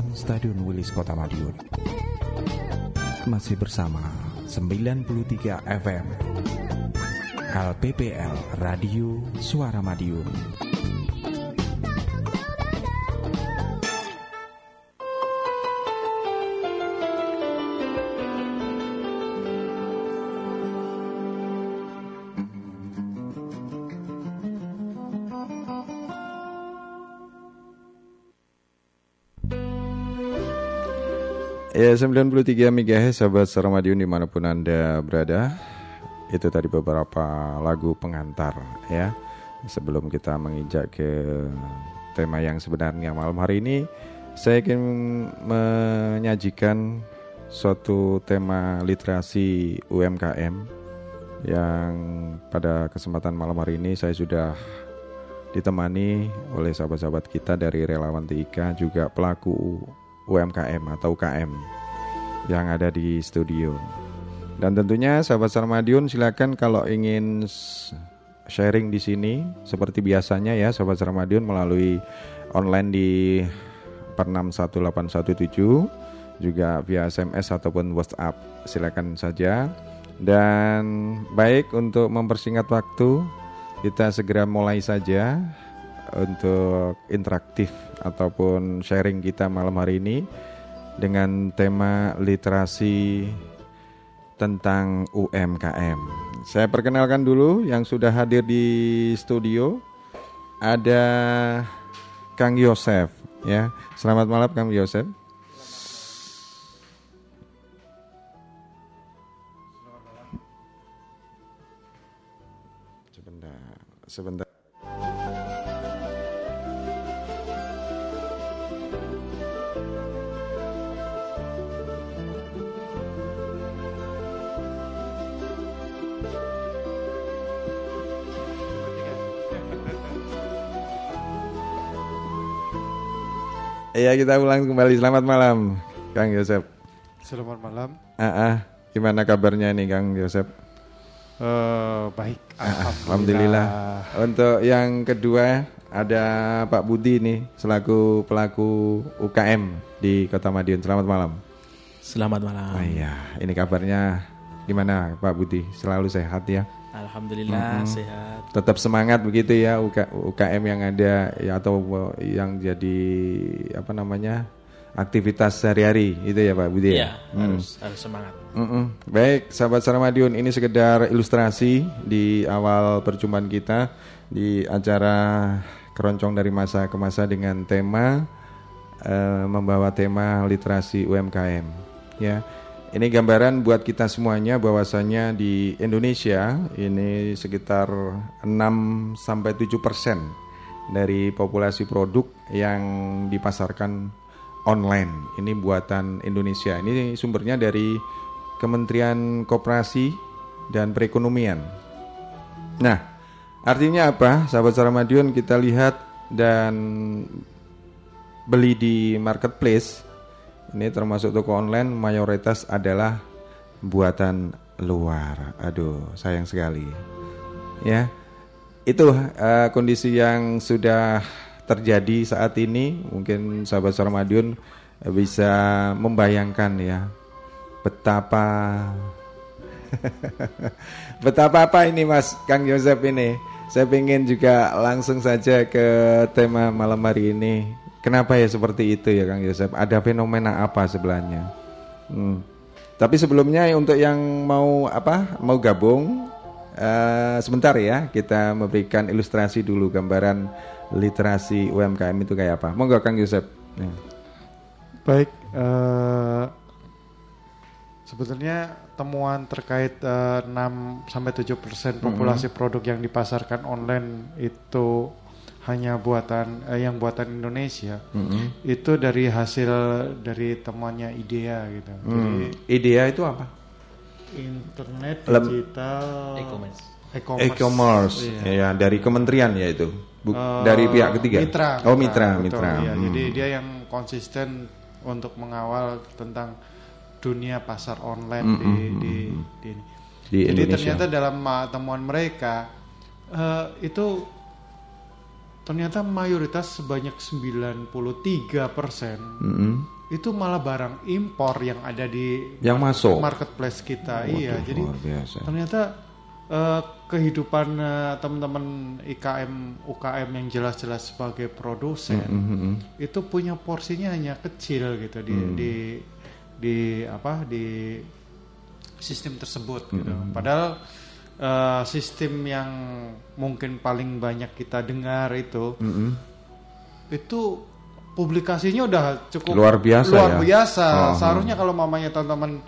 kawasan Stadion Wilis Kota Madiun. Masih bersama 93 FM LPPL Radio Suara Madiun. Ya 93 MHz sahabat Saramadiun di mana pun Anda berada. Itu tadi beberapa lagu pengantar ya. Sebelum kita menginjak ke tema yang sebenarnya malam hari ini Saya ingin menyajikan suatu tema literasi UMKM Yang pada kesempatan malam hari ini saya sudah ditemani oleh sahabat-sahabat kita dari relawan TIK juga pelaku UMKM atau UKM yang ada di studio. Dan tentunya sahabat Sarmadiun silakan kalau ingin sharing di sini seperti biasanya ya sahabat Sarmadiun melalui online di 461817 juga via SMS ataupun WhatsApp silakan saja. Dan baik untuk mempersingkat waktu kita segera mulai saja untuk interaktif ataupun sharing kita malam hari ini dengan tema literasi tentang UMKM. Saya perkenalkan dulu yang sudah hadir di studio ada Kang Yosef ya. Selamat malam Kang Yosef. Sebentar, sebentar. Iya kita ulang kembali. Selamat malam, Kang Yosep. Selamat malam. Ah, ah. gimana kabarnya nih, Kang Yosep? Uh, baik, alhamdulillah. alhamdulillah. Untuk yang kedua ada Pak Budi nih selaku pelaku UKM di Kota Madiun. Selamat malam. Selamat malam. Oh iya, ini kabarnya gimana Pak Budi? Selalu sehat ya? Alhamdulillah mm -hmm. sehat. Tetap semangat begitu ya UK, UKM yang ada ya atau yang jadi apa namanya aktivitas sehari-hari itu ya Pak Budi ya. Iya hmm. harus harus semangat. Mm -mm. Baik sahabat Saramadion ini sekedar ilustrasi di awal perjumpaan kita di acara keroncong dari masa ke masa dengan tema uh, membawa tema literasi UMKM ya. Ini gambaran buat kita semuanya bahwasanya di Indonesia ini sekitar 6 sampai 7 persen dari populasi produk yang dipasarkan online. Ini buatan Indonesia. Ini sumbernya dari Kementerian Koperasi dan Perekonomian. Nah, artinya apa? Sahabat Saramadion kita lihat dan beli di marketplace ini termasuk toko online mayoritas adalah buatan luar. Aduh, sayang sekali. Ya. Itu uh, kondisi yang sudah terjadi saat ini. Mungkin sahabat Suara Madiun bisa membayangkan ya betapa betapa apa ini Mas Kang Yosep ini. Saya ingin juga langsung saja ke tema malam hari ini Kenapa ya seperti itu ya Kang Yosef? Ada fenomena apa sebenarnya? Hmm. Tapi sebelumnya untuk yang mau apa mau gabung uh, sebentar ya kita memberikan ilustrasi dulu gambaran literasi UMKM itu kayak apa? Monggo Kang Yosef. Ya. Baik, uh, sebetulnya temuan terkait uh, 6 sampai 7 persen populasi mm -hmm. produk yang dipasarkan online itu hanya buatan eh, yang buatan Indonesia mm -hmm. itu dari hasil dari temuannya IDEA gitu. Mm. Jadi IDEA itu apa? Internet digital e-commerce. E-commerce, iya. ya dari kementerian ya itu, Buk, uh, dari pihak ketiga. Mitra. Oh mitra, betul, mitra. Ya. Hmm. Jadi dia yang konsisten untuk mengawal tentang dunia pasar online mm -hmm. di, di, di, di Jadi Indonesia. ternyata dalam uh, temuan mereka uh, itu ternyata mayoritas sebanyak 93 persen Mm-mm. itu malah barang impor yang ada di Yang masuk. marketplace kita. Waduh, iya, jadi biasa. ternyata eh, kehidupan eh, teman-teman IKM UKM yang jelas-jelas sebagai produsen Mm-mm. itu punya porsinya hanya kecil gitu di Hmm. di di apa di sistem tersebut gitu. Hmm. Padahal eh, sistem yang mungkin paling banyak kita dengar itu Mm-mm. itu publikasinya udah cukup Luar biasa luar ya? biasa. Oh, Seharusnya kalau mamanya teman-teman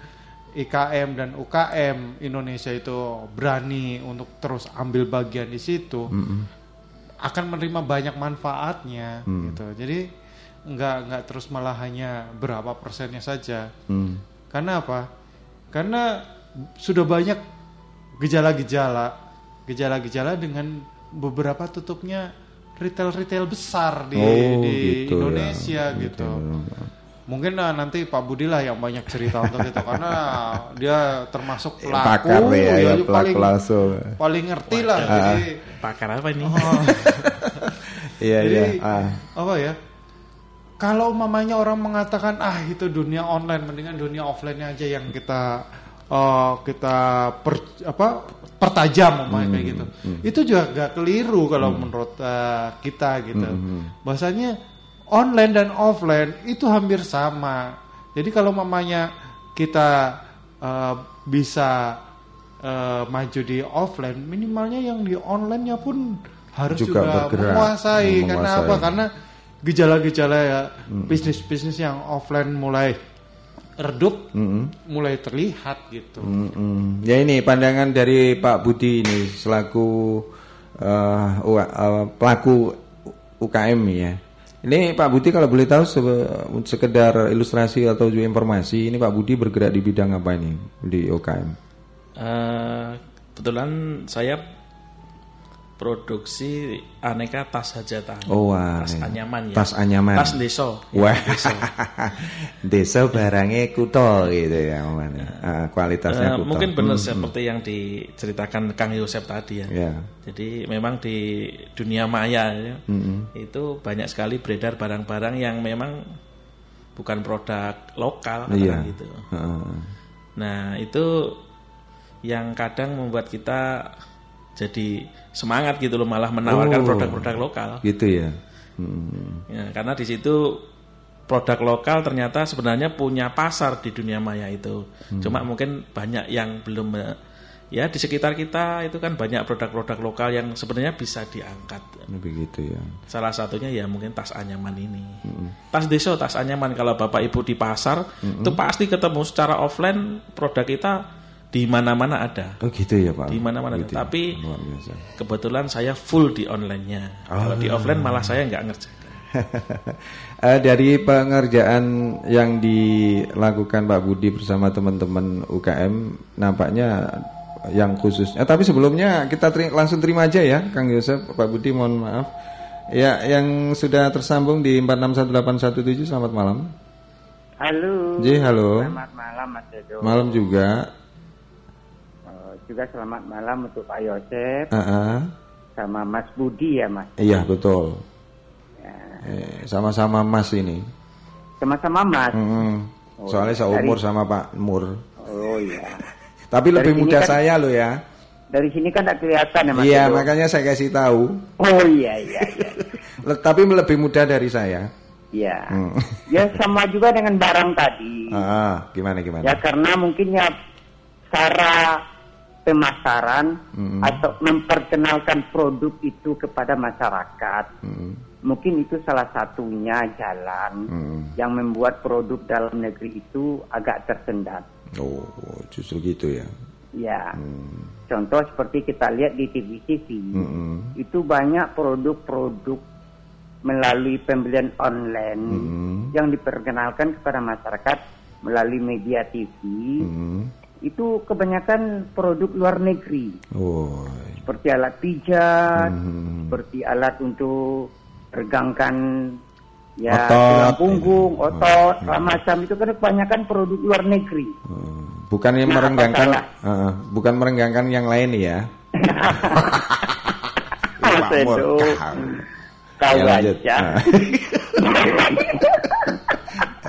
IKM dan UKM Indonesia itu berani untuk terus ambil bagian di situ, Mm-mm. akan menerima banyak manfaatnya Hmm. gitu. Jadi nggak nggak terus malah hanya berapa persennya saja. Mm. Karena apa? Karena sudah banyak gejala-gejala, gejala-gejala dengan beberapa tutupnya retail-retail besar di, Oh, di gitu ya. Indonesia gitu. Mungkin nah, nanti Pak Budi lah yang banyak cerita untuk itu karena dia termasuk pelaku, Pakar ya, ya, pelaku paling langsung. paling ngerti lah. Ah. Jadi Pakar apa ini? Iya, iya. Jadi Ah. apa ya? Kalau mamanya orang mengatakan ah itu dunia online, mendingan dunia offline aja yang kita eh, kita per- apa pertajam mamanya kayak gitu. Itu juga gak keliru kalau menurut eh, kita gitu. Bahasanya online dan offline itu hampir sama. Jadi kalau mamanya kita eh, bisa eh, maju di offline, minimalnya yang di online-nya pun harus Juga juga, bergerak, menguasai. menguasai. Karena apa? Karena gejala-gejala ya bisnis-bisnis yang offline mulai redup, Mm-mm. mulai terlihat gitu. Mm-mm. Ya ini pandangan dari Pak Budi ini selaku eh, U- eh, pelaku UKM ya. Ini Pak Budi kalau boleh tahu sebe- sekedar ilustrasi atau juga informasi, ini Pak Budi bergerak di bidang apa ini di UKM? Eh, kebetulan saya produksi aneka tas hajatan. Oh, wah, tas ya. anyaman ya. Tas anyaman. Tas deso. ya, Wah, deso. desa barangnya kuto gitu ya. Ah, kualitasnya Eh, kuto. mungkin benar Hmm, seperti yang diceritakan Kang Yosep tadi ya. Ya. Jadi memang di dunia maya ya, Mm-mm. itu banyak sekali beredar barang-barang yang memang bukan produk lokal Iya. katakan gitu. Heeh. Nah itu yang kadang membuat kita jadi semangat gitu loh malah menawarkan Oh. produk-produk lokal. Gitu ya. Hmm. Ya, karena di situ produk lokal ternyata sebenarnya punya pasar di dunia maya itu. Hmm. Cuma mungkin banyak yang belum ya di sekitar kita itu kan banyak produk-produk lokal yang sebenarnya bisa diangkat. Begitu ya. Salah satunya ya mungkin tas anyaman ini. Tas deso, tas anyaman kalau Bapak Ibu di pasar itu pasti ketemu secara offline produk kita di mana-mana ada. Oh gitu ya Pak. Di mana-mana. Gitu ya. Tapi luar biasa. kebetulan saya full di online-nya. Kalau di offline malah saya nggak ngerjakan. Eh, dari pengerjaan yang dilakukan Pak Budi bersama teman-teman UKM nampaknya yang khusus. Eh, tapi sebelumnya kita teri- langsung terima aja ya Kang Yosef, Pak Budi mohon maaf. Ya, yang sudah tersambung di 461817 selamat malam. Halo. Ji, halo. Selamat malam Mas Edo. Malam juga. Juga selamat malam untuk Pak Yosef Ah, ah. sama Mas Budi ya Mas. Iya, betul. Ya. Eh, sama-sama Mas ini. Sama-sama Mas. Mm-mm. Oh, Soalnya iya. seumur Dari- sama Pak Mur. Oh iya. Tapi Dari lebih muda kan- saya loh ya. Dari sini kan tak kelihatan ya Mas. Iya, Edo. makanya saya kasih tahu. Oh iya iya iya. Tapi lebih muda dari saya. Iya. Hmm. Ya sama juga dengan barang tadi. Ah, gimana gimana? Ya karena mungkin ya cara pemasaran Mm-mm. atau memperkenalkan produk itu kepada masyarakat. Mm, Mungkin itu salah satunya jalan mm. yang membuat produk dalam negeri itu agak tersendat. Oh, justru gitu ya. Ya, Hmm. contoh seperti kita lihat di TV-TV, Mm-mm. itu banyak produk-produk melalui pembelian online Mm-mm. yang diperkenalkan kepada masyarakat melalui media TV. Mm. Itu kebanyakan produk luar negeri, Oh. seperti alat pijat, Mm. seperti alat untuk regangkan ya tulang punggung, Oh, otot, hmm. macam itu kan kebanyakan produk luar negeri. Oh. Bukan yang Nah, merenggangkan? Ah, bukan merenggangkan yang lain ya. Tahu Ya, aja.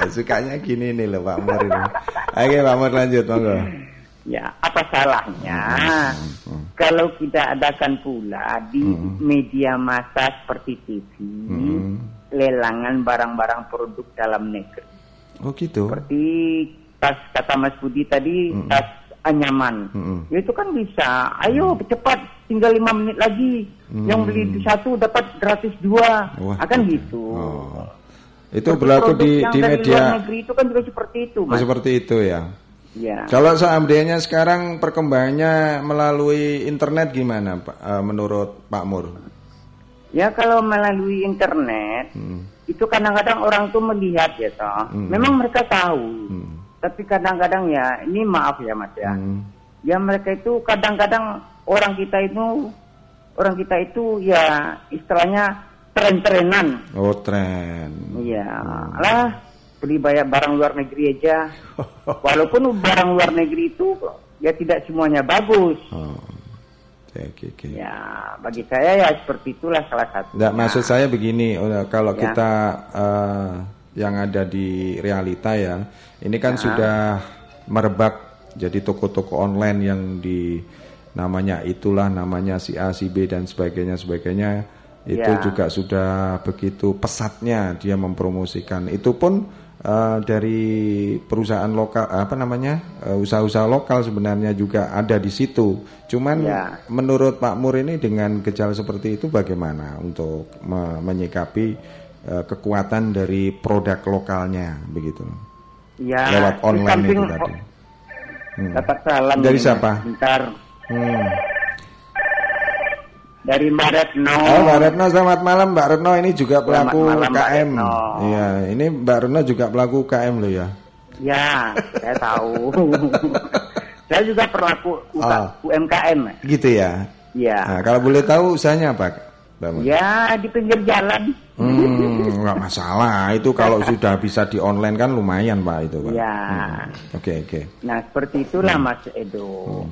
Sukanya gini nih loh Pak Mur ini. Oke Pak Mur lanjut monggo. Ya, apa salahnya Hmm, kalau kita adakan pula di media massa seperti TV, Hmm. lelangan barang-barang produk dalam negeri. Oh gitu. Seperti tas kata Mas Budi tadi, tas anyaman. Mm-mm. Ya, itu kan bisa. Ayo cepat, tinggal lima menit lagi. Yang beli satu dapat gratis dua. Wah, Akan gitu. gitu. Oh. Itu Seperti berlaku di yang di media negeri itu kan juga seperti itu, Oh, Mas. seperti itu ya. Ya. Kalau seandainya sekarang perkembangannya melalui internet gimana Pak eh, menurut Pak Mur? Ya kalau melalui internet Hmm. itu kadang-kadang orang tuh melihat ya toh. Hmm. Memang mereka tahu. Hmm. Tapi kadang-kadang ya ini maaf ya Mas ya. Hmm. Ya mereka itu kadang-kadang orang kita itu orang kita itu ya istilahnya tren-trenan. Oh tren. Iya, lah beli banyak barang luar negeri aja. Walaupun barang luar negeri itu ya tidak semuanya bagus. Oh. Oke, oke. Ya, bagi saya ya seperti itulah salah satu. Nggak, maksud saya begini, oh, kalau Ya. kita eh, yang ada di realita ya, ini kan sudah merebak jadi toko-toko online yang di namanya itulah namanya si A, si B dan sebagainya sebagainya itu Ya. juga sudah begitu pesatnya dia mempromosikan. Itu pun eh, dari perusahaan lokal apa namanya eh, usaha-usaha lokal sebenarnya juga ada di situ. Cuman Ya. menurut Pak Mur ini dengan gejala seperti itu bagaimana untuk me- menyikapi eh, kekuatan dari produk lokalnya begitu Ya, lewat online itu tadi. Hmm. Dapat salam Dari siapa? Bentar. Hmm. Dari Mbak Retno. Oh, Mbak Retno selamat malam Mbak Retno ini juga Selamat pelaku malam, Mbak KM. Iya, ini Mbak Retno juga pelaku KM loh ya. Ya, saya tahu. saya juga pelaku UK Ah. UMKM. Gitu ya. Ya. Nah, kalau boleh tahu usahanya apa, Mur? Ya, di pinggir jalan. Hmm, nggak masalah. Itu kalau sudah bisa di online kan lumayan Pak itu Pak. Ya. Hmm. Oke oke. Nah, seperti itulah Mas Edo.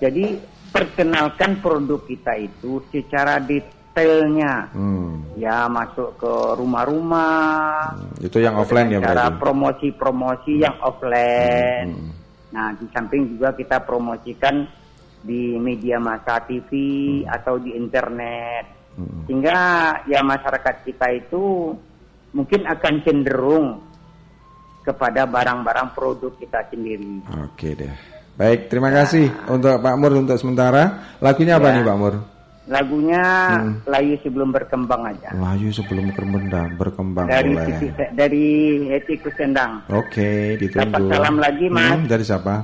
Jadi, perkenalkan produk kita itu secara detailnya. Hmm. Ya, masuk ke rumah-rumah. Itu yang offline ya Cara promosi-promosi yang offline. Hmm. Nah, di samping juga kita promosikan di media massa TV atau di internet. Hmm. Sehingga ya masyarakat kita itu mungkin akan cenderung kepada barang-barang produk kita sendiri. Oke deh. Baik, terima kasih untuk Pak Mur untuk sementara. Lagunya apa Ya. nih Pak Mur? Lagunya Hmm. Layu sebelum berkembang aja. Layu sebelum berkembang, berkembang Dari boleh. Siti, dari Heti Kusendang, Oke, ditunggu. Dapat salam lagi, Mas. Hmm, dari siapa?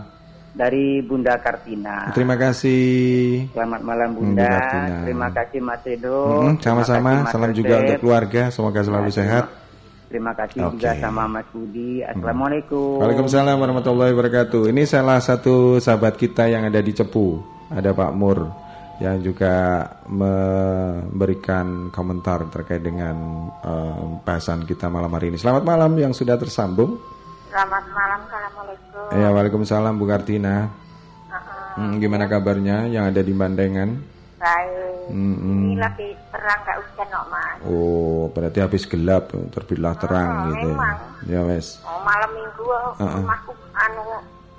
dari Bunda Kartina. Terima kasih. Selamat malam Hmm, Bunda. Bu Kartina. Terima kasih Mas Edo. Hmm, sama-sama. Mas Salam juga untuk keluarga. Semoga selalu Ya, sehat. Terima kasih Oke. juga sama Mas Budi. Assalamualaikum. Waalaikumsalam warahmatullahi wabarakatuh. Ini salah satu sahabat kita yang ada di Cepu, ada Pak Mur yang juga memberikan komentar terkait dengan eh, bahasan kita malam hari ini. Selamat malam yang sudah tersambung. Selamat malam, Assalamualaikum. Ya, Waalaikumsalam Bu Kartina. Uh-uh. Hmm, gimana kabarnya yang ada di Bandengan? Baik. Hmm, Ini lagi terang gak hujan kok, Mas. Oh, berarti habis gelap terbitlah terang Oh, gitu. memang. Ya wes. Oh, malam minggu Uh-uh. rumahku anu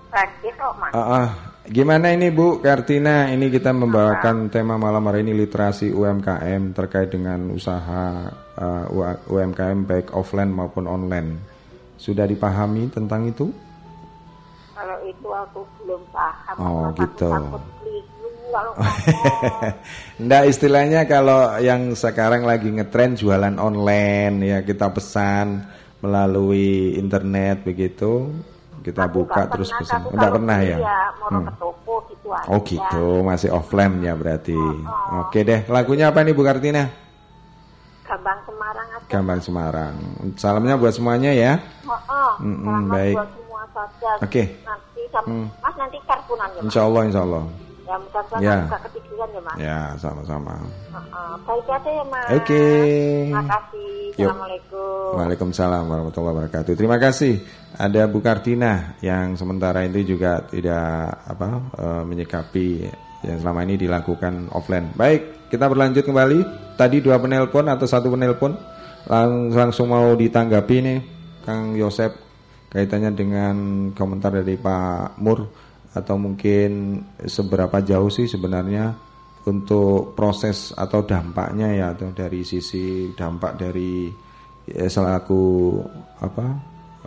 banjir kok, Mas. Ah, ah. Gimana ini Bu Kartina? Ini kita membawakan tema malam hari ini literasi UMKM terkait dengan usaha uh, UMKM baik offline maupun online. Sudah dipahami tentang itu? Kalau itu aku belum paham. Oh, gitu. Aku takut kalau ngomong. Nggak istilahnya kalau yang sekarang lagi ngetren jualan online ya kita pesan melalui internet begitu kita Aku buka terus pernah, pesan. Enggak pernah ya? mau Hmm. ke toko gitu aja. Oh gitu, masih offline ya berarti. Oke deh, lagunya apa nih Bu Kartina? Gambang Semarang aja. Gambang Semarang. Salamnya buat semuanya ya. Oh, oh. Mm-mm, Selamat baik. buat semua saja. Oke. Nanti sam- Hmm. Mas nanti karpunan ya, Mas. Insya Allah, insya Allah. Ya mudah-mudahan Ya. nggak ketiduran ya, Mas. Ya, sama-sama. Uh-uh. Baik aja ya, Mas. Oke. Terima kasih. Yuk. Assalamualaikum. Waalaikumsalam warahmatullahi wabarakatuh. Terima kasih. Ada Bu Kartina yang sementara itu juga tidak apa eh, menyikapi yang selama ini dilakukan offline. Baik, kita berlanjut kembali. Tadi dua penelpon atau satu penelpon Lang- langsung mau ditanggapi nih Kang Yosep kaitannya dengan komentar dari Pak Mur atau mungkin seberapa jauh sih sebenarnya untuk proses atau dampaknya ya atau dari sisi dampak dari ya, selaku apa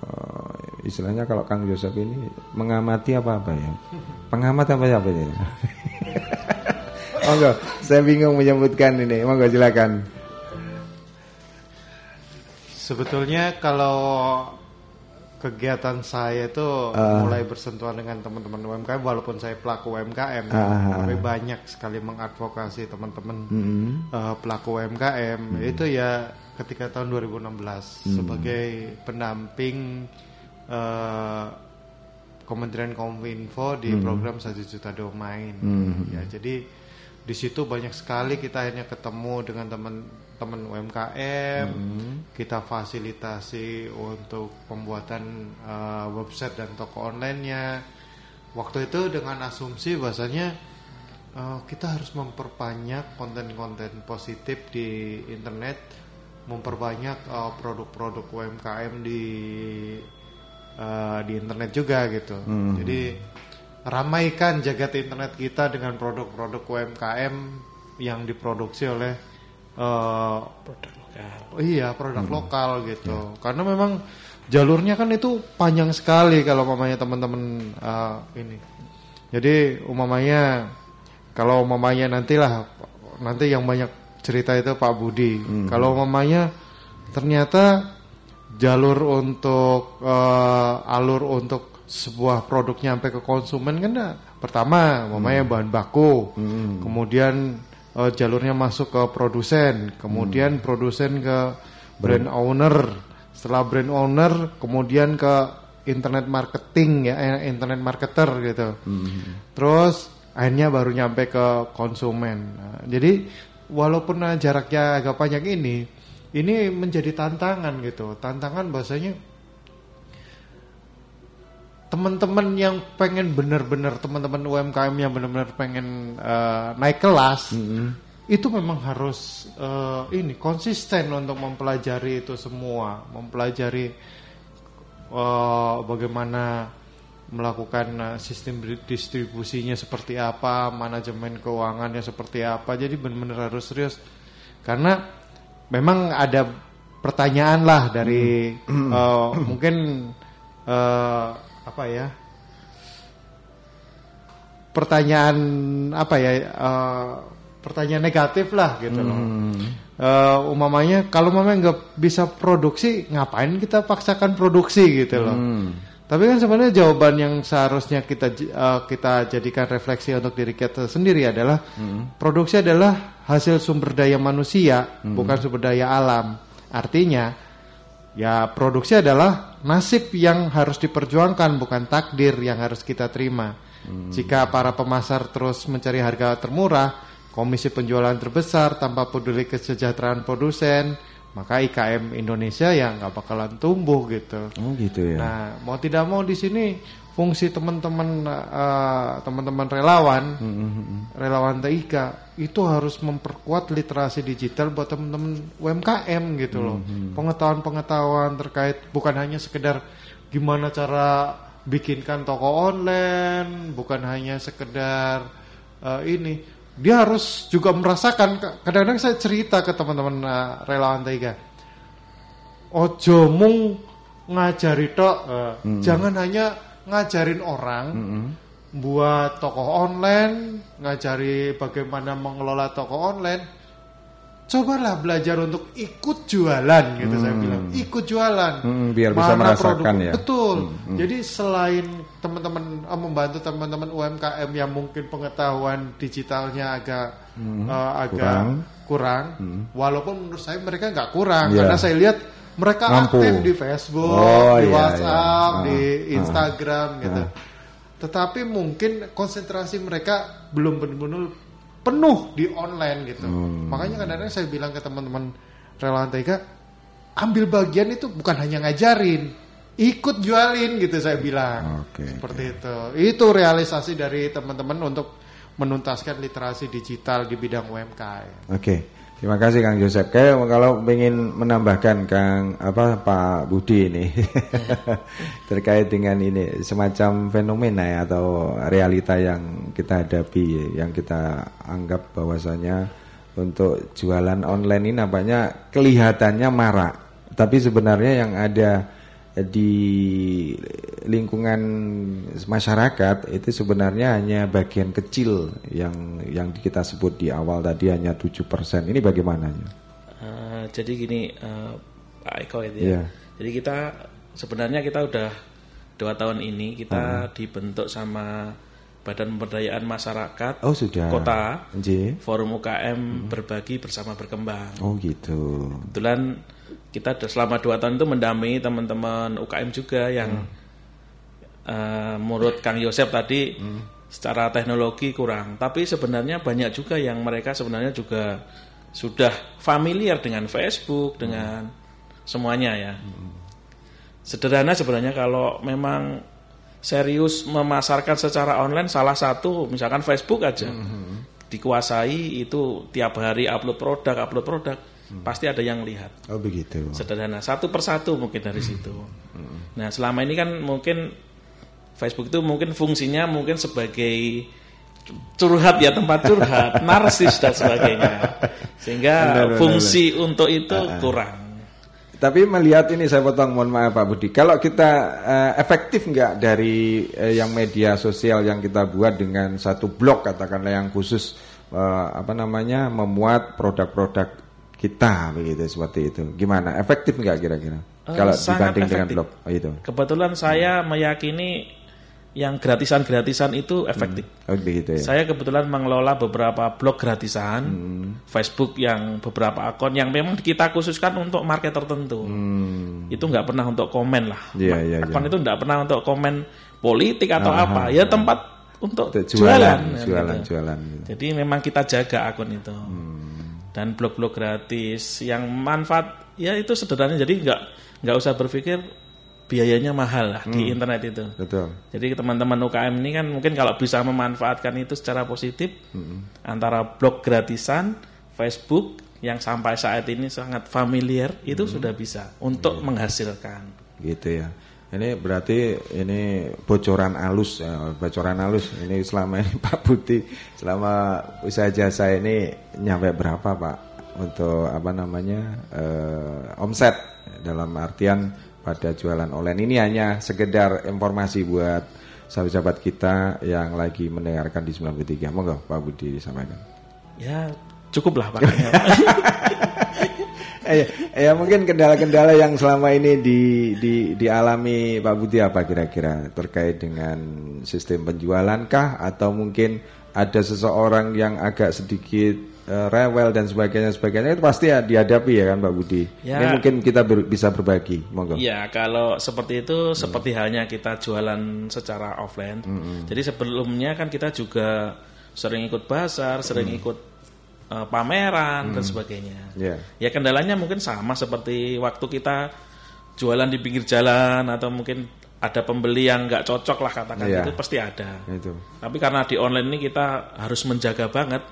eh, istilahnya kalau Kang Yosep ini mengamati apa apa ya pengamat apa apa ya Monggo, saya bingung menyebutkan ini. Monggo silakan. Sebetulnya kalau kegiatan saya itu Ah. mulai bersentuhan dengan teman-teman UMKM walaupun saya pelaku UMKM Ah. tapi banyak sekali mengadvokasi teman-teman Mm-mm. eh, pelaku UMKM Hmm. itu ya ketika tahun 2016 sebagai pendamping eh, Kementerian Kominfo di program satu juta domain Hmm. ya jadi di situ banyak sekali kita akhirnya ketemu dengan teman-teman UMKM kita fasilitasi untuk pembuatan eh, website dan toko online-nya. Waktu itu dengan asumsi bahasanya eh, kita harus memperbanyak konten-konten positif di internet memperbanyak eh, produk-produk UMKM di eh, di internet juga gitu. Jadi ramaikan jagat internet kita dengan produk-produk UMKM yang diproduksi oleh eh, Produk lokal. Oh iya produk lokal gitu. Karena memang jalurnya kan itu panjang sekali kalau umpamanya teman-teman uh, ini. Jadi umpamanya kalau umpamanya nantilah nanti yang banyak cerita itu Pak Budi. Kalau umpamanya ternyata jalur untuk uh, alur untuk sebuah produknya sampai ke konsumen kan nah, pertama umpamanya bahan baku. Kemudian eh, jalurnya masuk ke produsen kemudian produsen ke brand owner. Setelah brand owner kemudian ke internet marketing ya eh, internet marketer gitu. Terus akhirnya baru nyampe ke konsumen. Nah, jadi walaupun jaraknya agak panjang ini ini menjadi tantangan gitu. Tantangan bahasanya teman-teman yang pengen benar-benar teman-teman UMKM yang benar-benar pengen eh, naik kelas itu memang harus eh, ini konsisten untuk mempelajari itu semua. Mempelajari eh, bagaimana melakukan sistem di- distribusinya seperti apa manajemen keuangannya seperti apa. Jadi benar-benar harus serius. Karena memang ada pertanyaan lah dari eh, mungkin eh, apa ya? Pertanyaan apa ya eh, pertanyaan negatif lah gitu loh. Eh, umamanya kalau memang nggak bisa produksi ngapain kita paksakan produksi gitu loh? Tapi kan sebenarnya jawaban yang seharusnya kita eh, kita jadikan refleksi untuk diri kita sendiri adalah produksi adalah hasil sumber daya manusia bukan sumber daya alam. Artinya Ya produksi adalah nasib yang harus diperjuangkan bukan takdir yang harus kita terima. Jika para pemasar terus mencari harga termurah, komisi penjualan terbesar tanpa peduli kesejahteraan produsen, maka IKM Indonesia ya nggak bakalan tumbuh gitu. Oh gitu ya. Nah mau tidak mau di sini fungsi teman-teman eh, teman-teman relawan, relawan TIK itu harus memperkuat literasi digital buat teman-teman UMKM gitu loh. Pengetahuan-pengetahuan terkait bukan hanya sekedar gimana cara bikinkan toko online, bukan hanya sekedar eh, ini. Dia harus juga merasakan. Kadang-kadang saya cerita ke teman-teman eh, relawan TIK ojo mung ngajari tok eh, jangan hanya ngajarin orang buat toko online ngajari bagaimana mengelola toko online. Cobalah belajar untuk ikut jualan gitu saya bilang. Ikut jualan. Hmm, biar bisa merasakan ya. betul. Jadi selain teman-teman eh, membantu teman-teman UMKM yang mungkin pengetahuan digitalnya agak eh, agak kurang, walaupun menurut saya mereka nggak kurang. Iya. karena saya lihat mereka Mampu. aktif di Facebook, Oh, di iya, WhatsApp, iya. di Ah, Instagram gitu. Tetapi mungkin konsentrasi mereka belum benar-benar penuh di online gitu. Hmm. Makanya kadang-kadang saya bilang ke teman-teman relawan TK, ambil bagian itu bukan hanya ngajarin, ikut jualin gitu saya bilang. Oke, Seperti itu. Itu realisasi dari teman-teman untuk menuntaskan literasi digital di bidang UMKM. Oke. Terima kasih Kang Joseph. Kayak kalau ingin menambahkan Kang apa Pak Budi ini terkait dengan ini semacam fenomena ya, atau realita yang kita hadapi yang kita anggap bahwasanya untuk jualan online ini nampaknya kelihatannya marak, tapi sebenarnya yang ada di lingkungan masyarakat itu sebenarnya hanya bagian kecil yang yang kita sebut di awal tadi hanya 7%. Ini bagaimana? Uh, jadi gini uh, Pak Eko itu ya. Iya. Jadi kita sebenarnya kita udah dua tahun ini kita dibentuk sama Badan Pemberdayaan Masyarakat Oh, sudah. Kota Nggih. Forum UKM berbagi bersama berkembang. Oh, gitu. Kebetulan kita selama dua tahun itu mendampingi teman-teman UKM juga yang eh, menurut Kang Yosep tadi secara teknologi kurang, tapi sebenarnya banyak juga yang mereka sebenarnya juga sudah familiar dengan Facebook, dengan semuanya ya. Sederhana sebenarnya kalau memang serius memasarkan secara online salah satu misalkan Facebook aja dikuasai itu tiap hari upload produk, upload produk pasti ada yang lihat Oh, begitu. sederhana satu persatu mungkin dari situ. Nah selama ini kan mungkin Facebook itu mungkin fungsinya mungkin sebagai curhat ya tempat curhat, narsis dan sebagainya, sehingga Benar, benar, fungsi untuk itu kurang. Tapi melihat ini saya potong mohon maaf Pak Budi. Kalau kita eh, efektif nggak dari eh, yang media sosial yang kita buat dengan satu blog katakanlah yang khusus eh, apa namanya memuat produk-produk kita begitu seperti itu. Gimana? Efektif nggak kira-kira? Eh, Kalau dibanding dengan efektif. blog oh, itu. Kebetulan saya meyakini yang gratisan-gratisan itu efektif. Oh begitu ya. Saya kebetulan mengelola beberapa blog gratisan, Facebook yang beberapa akun yang memang kita khususkan untuk market tertentu. Hmm. Itu nggak pernah untuk komen lah. Iya, iya, akun iya. itu nggak pernah untuk komen politik atau Aha, apa. Ya tempat untuk jualan. jualan, jualan, gitu. jualan. gitu. Jadi memang kita jaga akun itu. Hmm. Dan blog-blog gratis yang manfaat ya itu sederhana. Jadi nggak nggak usah berpikir biayanya mahal lah di Hmm. internet itu. Betul. Jadi teman-teman UKM ini kan mungkin kalau bisa memanfaatkan itu secara positif Hmm. antara blog gratisan, Facebook yang sampai saat ini sangat familiar Hmm. itu sudah bisa untuk Iya. menghasilkan. Gitu ya. Ini berarti ini bocoran alus, ya, bocoran alus. Ini selama ini Pak Putih, selama usaha jasa ini nyampe berapa Pak untuk apa namanya eh, omset dalam artian pada jualan online ini hanya sekedar informasi buat sahabat-sahabat kita yang lagi mendengarkan di 93. Monggo Pak Budi disampaikan. Ya cukup lah pakainya. Eh, ya mungkin kendala-kendala yang selama ini di, di, dialami Pak Budi apa kira-kira terkait dengan sistem penjualan kah atau mungkin ada seseorang yang agak sedikit eh, rewel dan sebagainya sebagainya itu pasti ya dihadapi ya kan Pak Budi. Ya. Ini mungkin kita ber- bisa berbagi, monggo. Ya kalau seperti itu seperti halnya kita jualan secara offline. Jadi sebelumnya kan kita juga sering ikut pasar, sering ikut eh, pameran dan sebagainya. Ya. Ya kendalanya mungkin sama seperti waktu kita jualan di pinggir jalan atau mungkin ada pembeli yang nggak cocok lah katakan Iya. itu pasti ada. Itu. Tapi karena di online ini kita harus menjaga banget,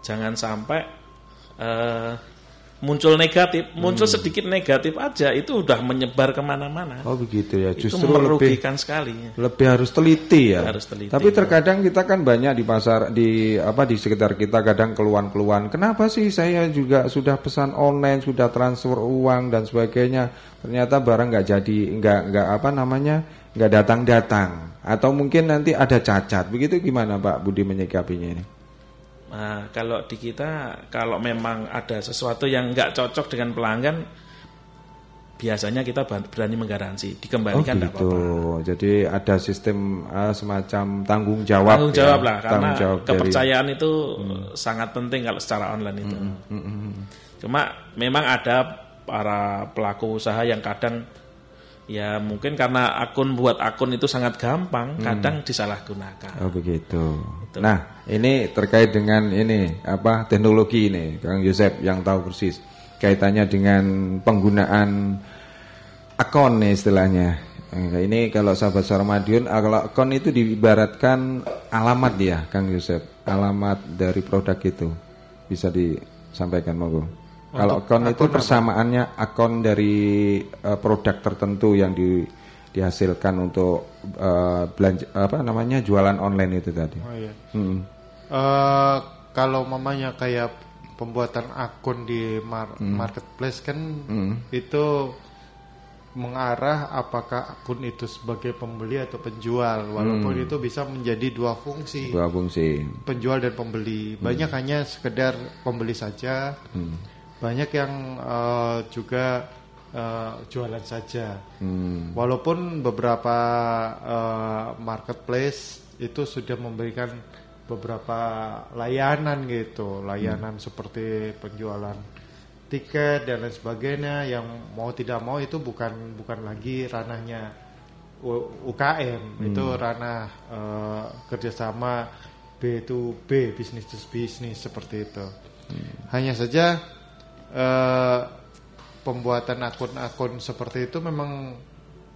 jangan sampai eh, muncul negatif, muncul Mm. sedikit negatif aja itu udah menyebar ke mana-mana. Oh begitu ya. itu Justru lebih merugikan sekali. lebih harus teliti ya. Harus teliti. Tapi terkadang kita kan banyak di pasar di apa di sekitar kita kadang keluhan-keluhan. Kenapa sih saya juga sudah pesan online, sudah transfer uang dan sebagainya. Ternyata barang nggak jadi, nggak nggak apa namanya, nggak datang-datang. Atau mungkin nanti ada cacat. Begitu gimana Pak Budi menyikapinya ini? Nah, kalau di kita kalau memang ada sesuatu yang nggak cocok dengan pelanggan biasanya kita berani menggaransi, Oh dikembalikan nggak gitu. apa-apa. Jadi ada sistem eh, semacam tanggung jawab. Tanggung ya. jawab lah karena Tanggung jawab dari- Hmm. kepercayaan itu sangat penting kalau secara online itu. Cuma memang ada para pelaku usaha yang kadang ya mungkin karena akun buat akun itu sangat gampang, kadang disalahgunakan. Oh begitu. Nah ini terkait dengan ini apa teknologi ini, Kang Yosep yang tahu persis kaitannya dengan penggunaan akun nih istilahnya. Eh, Ini kalau sahabat suara Madiun, ah, kalau akun itu diibaratkan alamat ya, Kang Yosep. alamat dari produk itu bisa disampaikan monggo. Kalau akun itu akun apa? persamaannya akun dari eh, produk tertentu yang di, dihasilkan untuk eh, belanja apa namanya jualan online itu tadi. Oh iya. Hmm. Eh, kalau mamanya kayak pembuatan akun di mar- Hmm. marketplace kan itu mengarah apakah akun itu sebagai pembeli atau penjual walaupun itu bisa menjadi dua fungsi Dua fungsi. penjual dan pembeli banyak hanya sekedar pembeli saja banyak yang eh, juga eh, jualan saja. Hmm. Walaupun beberapa eh, marketplace itu sudah memberikan beberapa layanan gitu, layanan seperti penjualan tiket dan lain sebagainya yang mau tidak mau itu bukan bukan lagi ranahnya U- UKM, itu ranah eh, kerjasama B2B, business to business seperti itu. Hanya saja eh, pembuatan akun-akun seperti itu memang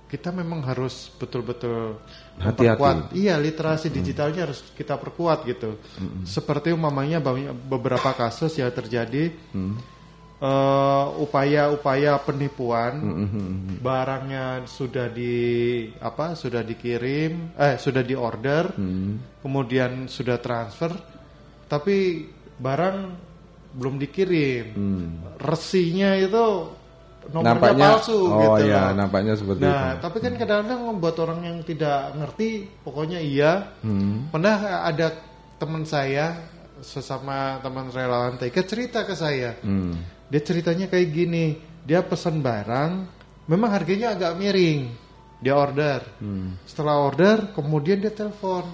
kita memang harus betul-betul Hati-hati. memperkuat. Iya, literasi digitalnya harus kita perkuat gitu. Seperti umpamanya beberapa kasus yang terjadi eh, upaya-upaya penipuan barangnya sudah di apa sudah dikirim eh sudah diorder kemudian sudah transfer tapi barang belum dikirim resinya itu nomornya Nampaknya palsu oh gitu ya, loh. nampaknya seperti Nah, itu. tapi kan kadang-kadang membuat orang yang tidak ngerti, pokoknya iya. Pernah ada teman saya, sesama teman relawan TK cerita ke saya. Hmm. Dia ceritanya kayak gini, dia pesan barang, memang harganya agak miring. Dia order. Setelah order, kemudian dia telepon.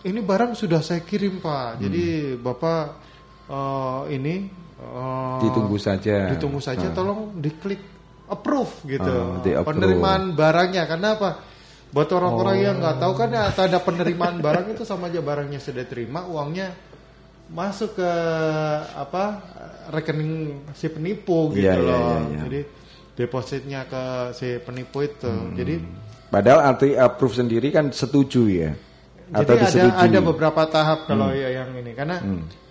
Ini barang sudah saya kirim pak, jadi bapak eh, ini eh, Ditunggu saja. ditunggu saja tolong diklik approve gitu Oh, di-approve. penerimaan barangnya karena apa buat orang-orang yang nggak tahu kan ya, tanda penerimaan barang itu sama aja barangnya sudah terima uangnya masuk ke apa rekening si penipu gitu Iya, iya, loh iya, iya. jadi depositnya ke si penipu itu Hmm. jadi Padahal arti approve sendiri kan setuju ya. Atau Jadi ada disetujui. Hmm. ada beberapa tahap kalau ya yang ini karena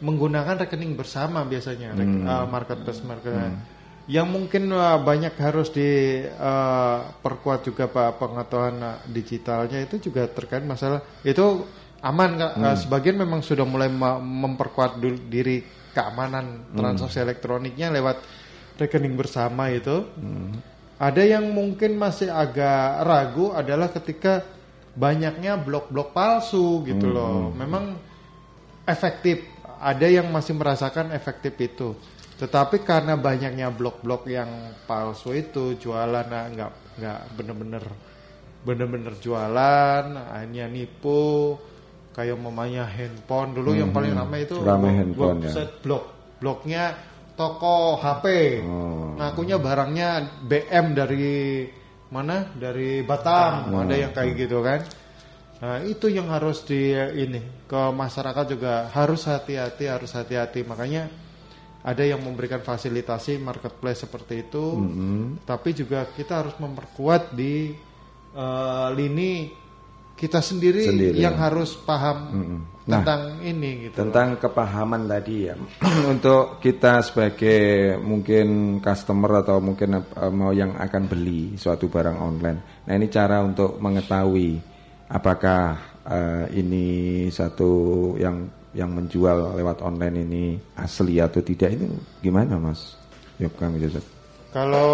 menggunakan rekening bersama biasanya Hmm. uh, marketplace marketplace. Yang mungkin uh, banyak harus diperkuat juga pak pengetahuan uh, digitalnya itu juga terkait masalah itu aman Kak. Hmm. Uh, sebagian memang sudah mulai memperkuat diri keamanan Hmm. transaksi elektroniknya lewat rekening bersama itu. Hmm. Ada yang mungkin masih agak ragu adalah ketika banyaknya blok-blok palsu gitu Hmm, loh. Memang efektif. Ada yang masih merasakan efektif itu. Tetapi karena banyaknya blok-blok yang palsu itu jualan nah, nggak nggak bener-bener bener-bener jualan hanya nipu kayak mamanya handphone dulu yang paling ramai itu Hmm, Ramai handphone, ya. website blog blognya toko HP Oh. ngakunya barangnya BM dari mana? Dari Batam. Ada yang kayak gitu kan? Nah itu yang harus di ini ke masyarakat juga harus hati-hati harus hati-hati. Makanya ada yang memberikan fasilitasi marketplace seperti itu. Tapi juga kita harus memperkuat di eh, lini kita sendiri, Sendiri, yang ya. harus paham Nah, tentang ini gitu. tentang kepahaman tadi ya. Untuk kita sebagai mungkin customer atau mungkin eh, mau yang akan beli suatu barang online. Nah ini cara untuk mengetahui apakah eh, ini satu yang yang menjual lewat online ini asli atau tidak. Itu gimana mas? Yuk Kang Joseph Kalau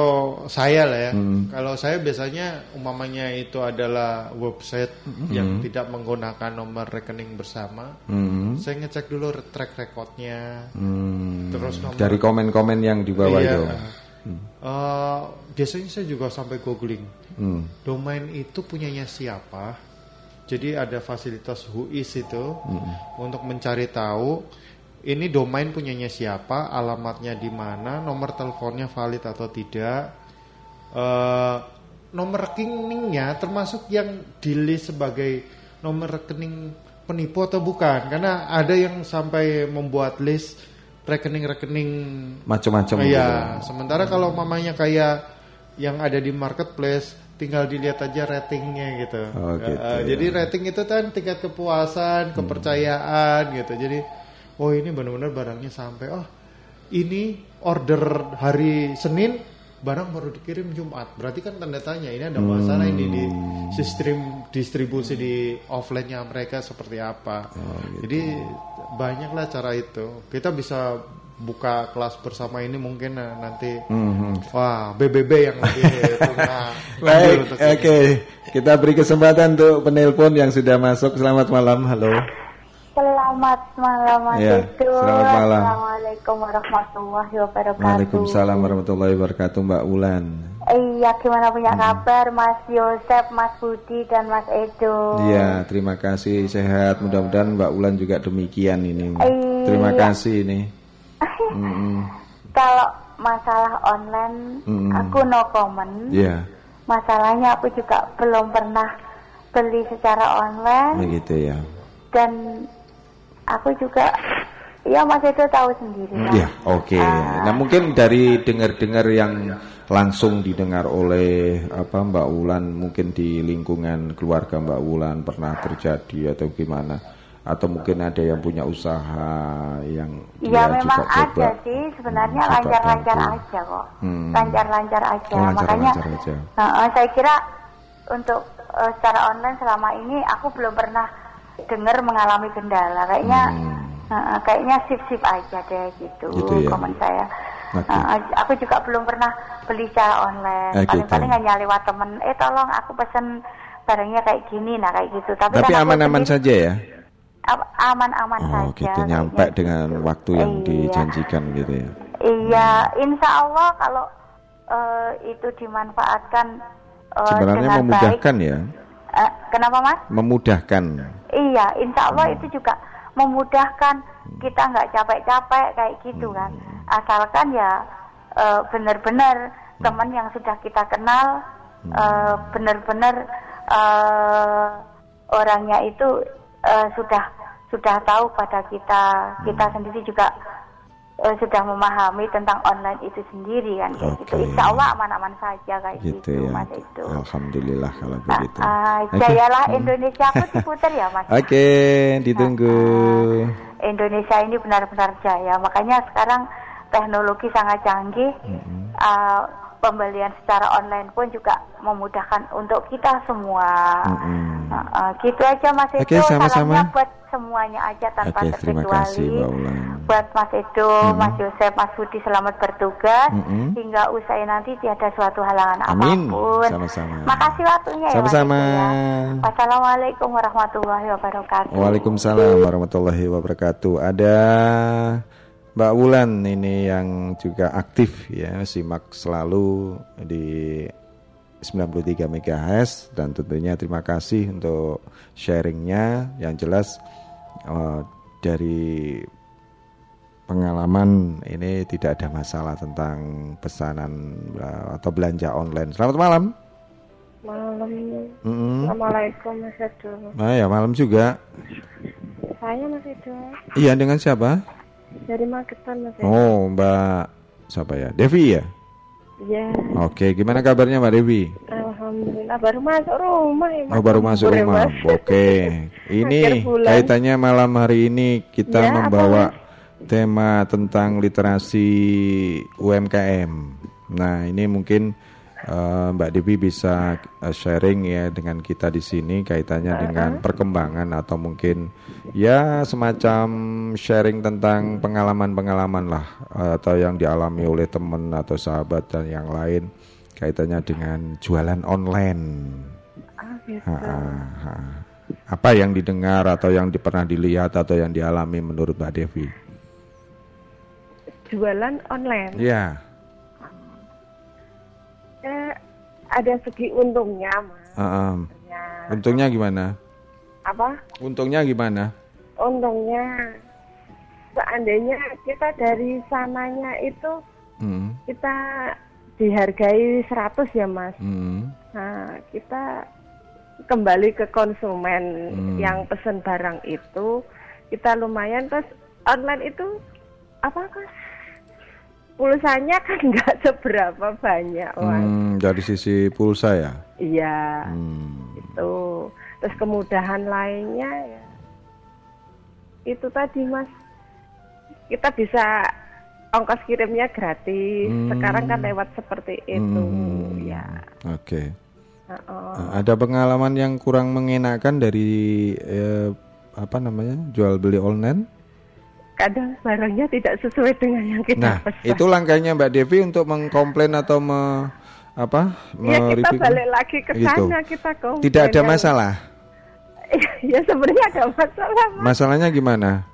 saya lah ya, Hmm. kalau saya biasanya umamanya itu adalah website yang tidak menggunakan nomor rekening bersama. Hmm. Saya ngecek dulu track recordnya, Hmm. terus nomor dari komen-komen yang di bawah Iya, itu eh, biasanya saya juga sampai googling Hmm. domain itu punyanya siapa. Jadi ada fasilitas WHOIS itu untuk mencari tahu ini domain punyanya siapa, alamatnya di mana, nomor teleponnya valid atau tidak, eh, nomor rekeningnya termasuk yang di list sebagai nomor rekening penipu atau bukan, karena ada yang sampai membuat list rekening-rekening macam-macam Iya, sementara kalau mamanya kayak yang ada di marketplace tinggal dilihat aja ratingnya gitu. Oh, Eh, gitu. eh, jadi rating itu kan tingkat kepuasan, kepercayaan gitu. Jadi oh ini benar-benar barangnya sampai oh ini order hari Senin barang baru dikirim Jumat. Berarti kan tanda tanya ini ada masalah ini di sistem distribusi di offline-nya mereka seperti apa. Jadi banyaklah cara itu. Kita bisa buka kelas bersama ini mungkin eh, nanti wah BBB yang lebih Baik, ini. oke. Kita beri kesempatan untuk penelpon yang sudah masuk. Selamat malam, halo. Selamat malam Mas Edo. selamat malam. Assalamualaikum warahmatullahi wabarakatuh. Waalaikumsalam warahmatullahi wabarakatuh, Mbak Ulan. Iya, gimana punya kabar Mas Yosep, Mas Budi, dan Mas Edo? Iya, terima kasih sehat. Mudah-mudahan Mbak Ulan juga demikian ini. Iya. Terima kasih ini. Mm-mm. Kalau masalah online, Mm-mm. aku no comment. Iya, Masalahnya aku juga belum pernah beli secara online begitu ya. dan aku juga, ya Mas Edo tahu sendiri. lah. Iya, oke. Nah, mungkin dari dengar-dengar yang langsung didengar oleh apa Mbak Ulan, mungkin di lingkungan keluarga Mbak Ulan pernah terjadi atau gimana? Atau mungkin ada yang punya usaha yang Iya memang juga coba. ada sih sebenarnya Hmm, lancar-lancar bantu. aja kok Hmm. lancar-lancar aja Oh, makanya lancar-lancar aja. Eh, saya kira untuk eh, secara online selama ini aku belum pernah dengar mengalami kendala kayaknya Hmm. eh, kayaknya sip-sip aja deh gitu, Gitu ya. komen saya Oke. Eh, aku juga belum pernah beli secara online Eh, gitu. paling-paling hanya lewat temen eh tolong aku pesen barangnya kayak gini nah kayak gitu tapi, Tapi kan aman-aman sendiri- saja ya. aman-aman Oh, saja gitu nyampe dengan waktu yang Iya. dijanjikan gitu ya. Iya, insya Allah kalau eh, itu dimanfaatkan eh, Sebenarnya memudahkan baik. ya. Eh, kenapa mas? Memudahkan. Iya, insya Allah itu juga memudahkan kita nggak capek-capek kayak gitu kan. Asalkan ya eh, benar-benar teman yang sudah kita kenal eh, benar-benar eh, orangnya itu sudah sudah tahu pada kita. Kita sendiri juga eh, sudah memahami tentang online itu sendiri kan kayak gitu. Oke. Insya Allah aman-aman saja kayak Gitu gitu, ya. mas itu. Alhamdulillah kalau Ah, begitu. ah, Oke. jayalah Indonesia aku diputer ya mas. Oke, ditunggu. Indonesia ini benar-benar jaya. Makanya sekarang teknologi sangat canggih. Uh, pembelian secara online pun juga memudahkan untuk kita semua. Mm-mm. Uh, uh, gitu aja Mas Edo. Oke, sama-sama. Salamnya buat semuanya aja tanpa Oke, terima kasih, terkecuali. Mbak Ulan. Buat Mas Edo, Mas Yosef, Mas Budi selamat bertugas Mm-mm. hingga usai nanti tiada suatu halangan Amin. apa pun. Sama-sama. Makasih waktunya ya Mas Sama-sama. Ya. Wassalamualaikum warahmatullahi wabarakatuh. Waalaikumsalam warahmatullahi wabarakatuh. Ada Mbak Wulan ini yang juga aktif ya, simak selalu di 93 MHz dan tentunya terima kasih untuk sharingnya yang jelas eh, dari pengalaman ini tidak ada masalah tentang pesanan eh, atau belanja online. Selamat malam. Malam. Mm-mm. Assalamualaikum Mas Edo. Nah ya malam juga. Saya Mas Edo Iya dengan siapa? Dari Magetan Mas Edo. Oh, Mbak siapa ya? Devi ya? Iya, Oke, gimana kabarnya Mbak Devi? alhamdulillah baru masuk rumah ya. Mas. Oh, baru masuk Boleh, rumah. Mas. Oke. Ini kaitannya malam hari ini kita Ya, apa, membawa tema tentang literasi UMKM. Nah, ini mungkin eh, Mbak Devi bisa eh, sharing ya dengan kita di sini kaitannya dengan perkembangan atau mungkin ya semacam sharing tentang pengalaman-pengalaman lah eh, atau yang dialami oleh teman atau sahabat dan yang lain kaitannya dengan jualan online. Ah, gitu. Ha, ha, ha. Apa yang didengar atau yang di- pernah dilihat atau yang dialami menurut Mbak Devi? jualan online. Ya, Ada segi untungnya, Mas. heeh. Ya. untungnya gimana? Apa? Untungnya gimana? Untungnya seandainya kita dari sananya itu Hmm, kita dihargai 100 ya, Mas. hmm, Nah, kita kembali ke konsumen Hmm. yang pesen barang itu kita lumayan terus online itu apa Mas? Pulsanya kan nggak seberapa banyak, Mas. Hmm, dari sisi pulsa ya. Iya, Hmm. itu. Terus kemudahan lainnya ya itu tadi, Mas. Kita bisa ongkos kirimnya gratis. Hmm. Sekarang kan lewat seperti itu, Hmm. ya. Oke. Heeh. Ada pengalaman yang kurang mengenakan dari eh, apa namanya jual beli online? Kadang barangnya tidak sesuai dengan yang kita Nah, pesan. itu langkahnya Mbak Devi untuk mengkomplain atau me, apa? Ya kita mereview? balik lagi ke Gitu. sana kita komplain. Tidak ada yang- masalah. ya sebenarnya ada masalah. Mas. Masalahnya gimana?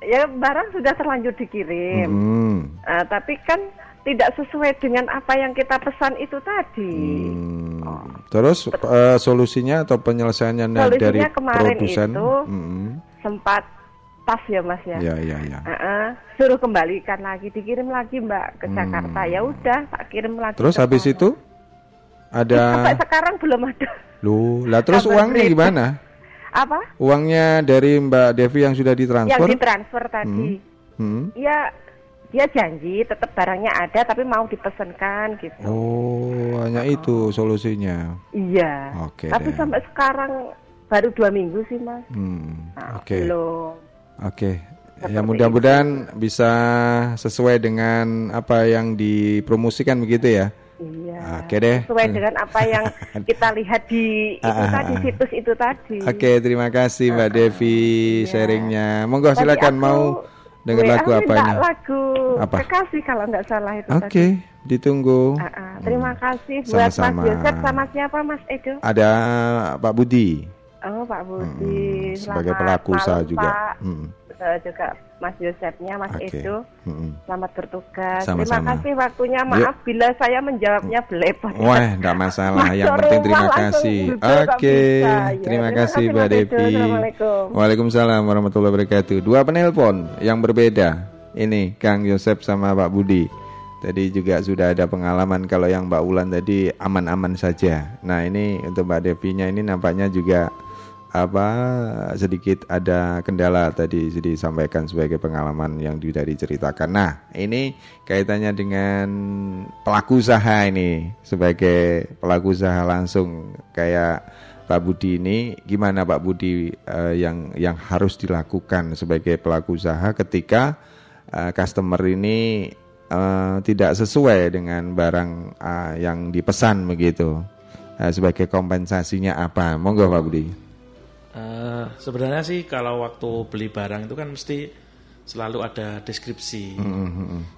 Ya barang sudah terlanjur dikirim. Hmm. Ah, tapi kan tidak sesuai dengan apa yang kita pesan itu tadi. Hmm. Terus eh, solusinya atau penyelesaiannya Solusinya dari kemarin produsen? itu Hmm. Sempat pas ya Mas ya. Ya, ya, ya. Ah, ah. suruh kembalikan lagi, dikirim lagi Mbak ke Jakarta. Ya udah, tak kirim lagi. Hmm. Terus habis itu Sampai ada sekarang belum ada. lu, lah terus Kabar uangnya berita. gimana? Apa? Uangnya dari Mbak Devi yang sudah Yang ditransfer? ditransfer tadi. Hmm. Ya dia janji tetap barangnya ada tapi mau dipesankan gitu. Oh, hanya itu solusinya. Iya. Oke Tapi deh. sampai sekarang baru dua minggu sih mas. Hmm. Nah, Oke. Belum. Oke. Ya Seperti mudah-mudahan bisa sesuai dengan apa yang dipromosikan begitu ya. Iya. Oke deh. Sesuai dengan apa yang kita lihat di itu Ah, ah, tadi ah. situs itu tadi. Oke, terima kasih Mbak Devi sharingnya. Monggo Tadi silakan aku mau dengar lagu minta apanya? lagu Apa? kekasih kalau nggak salah itu Oke, tadi. ditunggu. Ah, ah. Terima kasih buat Sama-sama. Mas Yosef sama siapa Mas Edo? Ada Pak Budi Oh Pak Budi. hmm, sebagai Selamat pelaku usaha juga. Pak. Hmm, juga Mas Yosefnya, Mas Oke. Edo. hmm. Selamat bertugas. Sama-sama. Terima kasih waktunya. Maaf bila saya menjawabnya belepotan. Wah, enggak masalah. Yang penting terima kasih. Oke, bisa, ya. terima Terima kasih Mbak. Devi. Waalaikumsalam warahmatullahi wabarakatuh. Dua penelpon yang berbeda. Ini Kang Yosep sama Pak Budi. Tadi juga sudah ada pengalaman kalau yang Mbak Ulan tadi aman-aman saja. Nah, ini untuk Mbak Devinya ini nampaknya juga apa sedikit ada kendala tadi disampaikan sebagai pengalaman yang sudah diceritakan. Nah, ini kaitannya dengan pelaku usaha ini sebagai pelaku usaha langsung kayak Pak Budi ini gimana Pak Budi eh, yang yang harus dilakukan sebagai pelaku usaha ketika eh, customer ini eh, tidak sesuai dengan barang eh, yang dipesan begitu. Sebagai kompensasinya apa? Monggo Pak Budi. Eh, sebenarnya sih kalau waktu beli barang itu kan mesti selalu ada deskripsi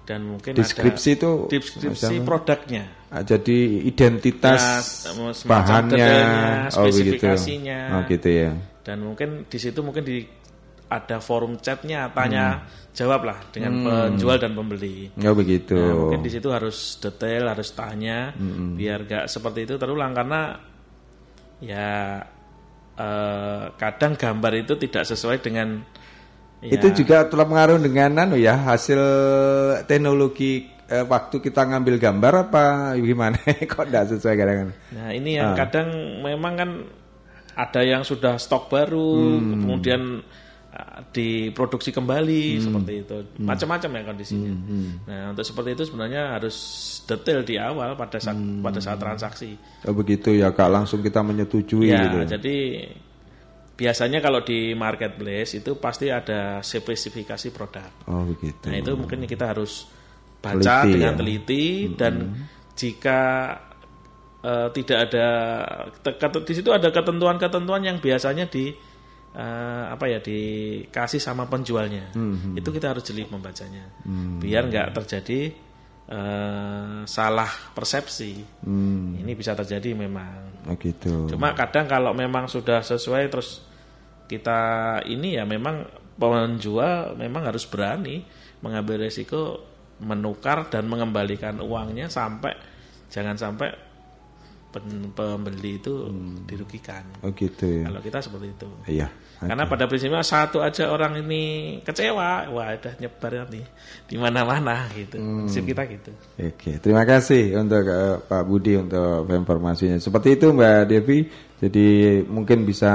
dan mungkin Deskripsi ada itu deskripsi macam- produknya, Ah, Jadi identitas semacam bahannya, oh spesifikasinya. Oh gitu ya. dan mungkin di situ mungkin di ada forum chatnya tanya jawab lah dengan penjual dan pembeli. Oh begitu. Nah, mungkin di situ harus detail, harus tanya biar gak seperti itu terulang karena ya eh, kadang gambar itu tidak sesuai dengan ya, Itu juga telah mengaruh dengan anu ya hasil teknologi eh, waktu kita ngambil gambar apa gimana? Kok tidak sesuai kadang-kadang? Nah ini yang Ah. kadang memang kan ada yang sudah stok baru, Hmm. kemudian uh, diproduksi kembali Hmm. seperti itu, macam-macam ya kondisinya. Nah untuk seperti itu sebenarnya harus detail di awal pada saat Hmm. pada saat transaksi. Oh begitu ya kak langsung kita menyetujui ya gitu. jadi biasanya kalau di marketplace itu pasti ada spesifikasi produk. Oh begitu. Nah itu mungkin kita harus baca Teliti, dengan ya. teliti dan jika eh, tidak ada di situ ada ketentuan-ketentuan yang biasanya di eh, apa ya dikasih sama penjualnya. Hmm, Itu kita harus jeli membacanya biar nggak terjadi eh, salah persepsi. Hmm, Ini bisa terjadi memang. oh gitu. Cuma kadang kalau memang sudah sesuai terus kita ini ya memang penjual memang harus berani mengambil resiko menukar dan mengembalikan uangnya sampai jangan sampai pembeli itu dirugikan. Oh gitu ya. Kalau kita seperti itu. Iya. Karena pada prinsipnya satu aja orang ini kecewa, wah udah nyebar nanti di mana-mana gitu. Prinsip kita gitu. Oke, terima kasih untuk eh, Pak Budi untuk informasinya. Seperti itu Mbak Devi. Jadi mungkin bisa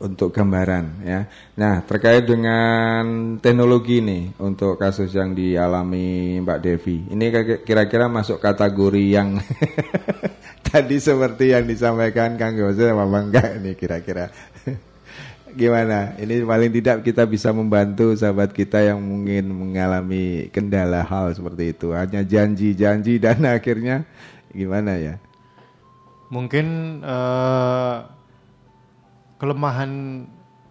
untuk gambaran ya. Nah terkait dengan teknologi nih untuk kasus yang dialami Mbak Devi. Ini kira- kira-kira masuk kategori yang tadi seperti yang disampaikan Kang Yose apa enggak ini kira-kira. Gimana? Ini paling tidak kita bisa membantu sahabat kita yang mungkin mengalami kendala hal seperti itu. Hanya janji-janji dan akhirnya gimana ya? Mungkin eh, kelemahan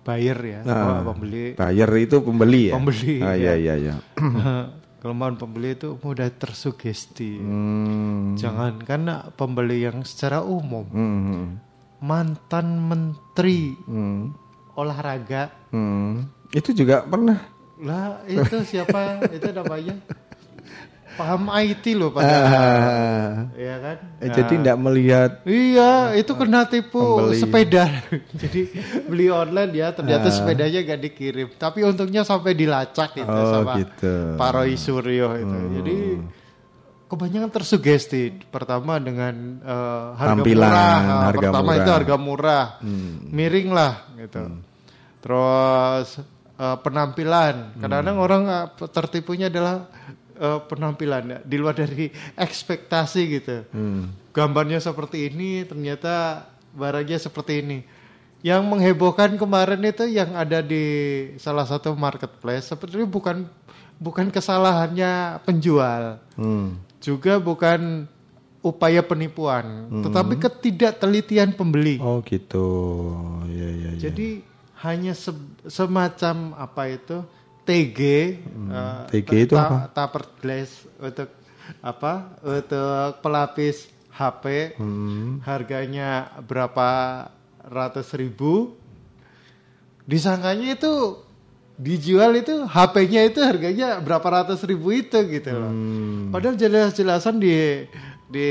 buyer ya, Nah, pembeli. Buyer itu pembeli ya? Pembeli, Ah, ya. iya, iya, iya. kelemahan pembeli itu mudah tersugesti. Hmm. Jangan karena pembeli yang secara umum Hmm. mantan menteri Hmm. olahraga Hmm. Itu juga pernah. lah itu siapa itu namanya paham IT loh pada Ah. ya kan Eh, Jadi tidak melihat Iya, itu kena tipu Pembeli. sepeda. Jadi beli online ya, ternyata Ah. sepedanya gak dikirim. Tapi untungnya sampai dilacak itu Oh, sama gitu. Pak Roy Suryo itu. Jadi kebanyakan tersugesti. Pertama dengan eh, harga Tampilan, murah. Nah, harga pertama murah. Hmm. itu harga murah, miring lah gitu. Terus eh, penampilan. Kadang-kadang orang eh, tertipunya adalah eh, penampilan ya, di luar dari ekspektasi gitu. Gambarnya seperti ini, ternyata barangnya seperti ini. Yang menghebohkan kemarin itu yang ada di salah satu marketplace sepertinya bukan bukan kesalahannya penjual, Hmm. juga bukan upaya penipuan, tetapi ketidaktelitian pembeli. Oh gitu. Iya, iya. Jadi hanya se- semacam apa itu TG, eh, TG itu apa? Taper glass untuk apa? Untuk pelapis HP, Hmm. harganya berapa ratus ribu. Disangkanya itu dijual itu HP-nya itu harganya berapa ratus ribu itu gitu loh. Hmm. Padahal jelas-jelasan di di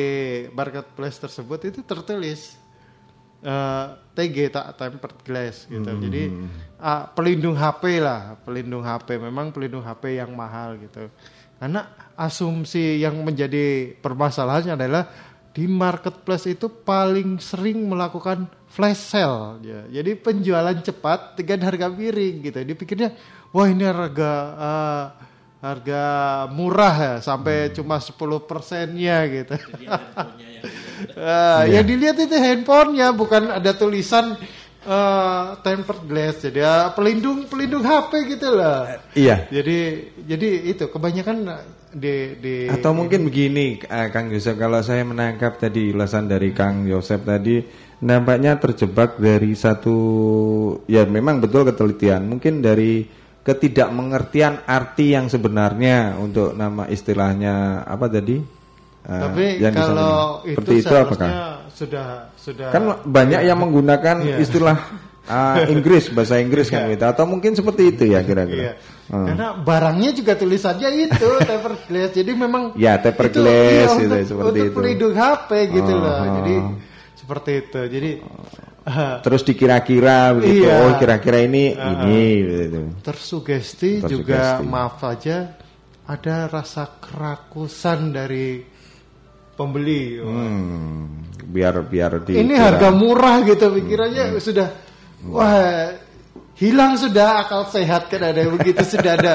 marketplace tersebut itu tertulis eh, TG tak tempered glass gitu. Hmm. Jadi ah, pelindung HP lah, pelindung HP. Memang pelindung HP yang mahal gitu. Karena asumsi yang menjadi permasalahannya adalah di marketplace itu paling sering melakukan flash sale ya. Jadi penjualan cepat dengan harga miring gitu. Dipikirnya wah ini harga eh, harga murah ya sampai cuma 10 persennya gitu. Ah, Yang dilihat itu handphonenya bukan ada tulisan eh, tempered glass jadi ya, pelindung pelindung HP gitu lah. Iya. Jadi jadi itu kebanyakan di di Atau mungkin begini, eh, Kang Yosep, kalau saya menangkap tadi ulasan dari Kang Yosep tadi, nampaknya terjebak dari satu, ya memang betul ketelitian, mungkin dari ketidakmengertian arti yang sebenarnya untuk nama istilahnya apa tadi? Eh, Tapi yang kalau itu itu apakah? sudah sudah Kan banyak yang menggunakan Iya. istilah ah, Inggris, bahasa Inggris kan gitu, atau mungkin seperti itu ya Iya. kira-kira. Hmm. Karena barangnya juga tulisannya itu tempered glass. Jadi memang Ya, tempered itu, glass iya, gitu, seperti untuk itu. pelindung HP gitu Oh, loh. oh. Jadi seperti itu. Jadi Terus dikira-kira begitu, Iya. oh kira-kira ini ini gitu. tersugesti, Tersugesti. juga maaf saja ada rasa kerakusan dari pembeli. Hmm, biar biar di Ini harga murah gitu pikirannya sudah wah hilang sudah akal sehat kan ada yang begitu sudah ada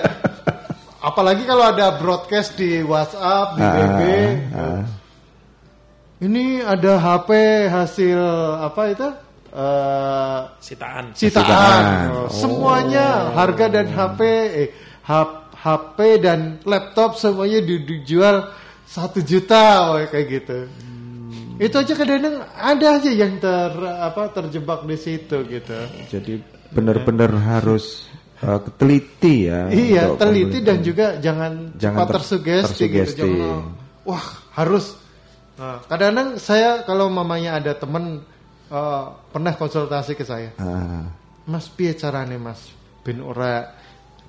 apalagi kalau ada broadcast di WhatsApp di Ah, BB ah. ini ada HP hasil apa itu Eh, Sitaan. citaan Citaan. Oh, semuanya harga dan HP eh, HP dan laptop semuanya di- dijual satu juta oh, kayak gitu. Itu aja kadang-kadang ada aja yang ter apa terjebak di situ gitu. Jadi benar-benar harus uh, teliti ya. iya teliti dan juga jangan, Jangan cepat ter- tersugesti, tersugesti. gitu jangan wah harus. Nah, kadang-kadang saya kalau mamanya ada temen eh, pernah konsultasi ke saya. Ah, Mas piye carane Mas? Ben ora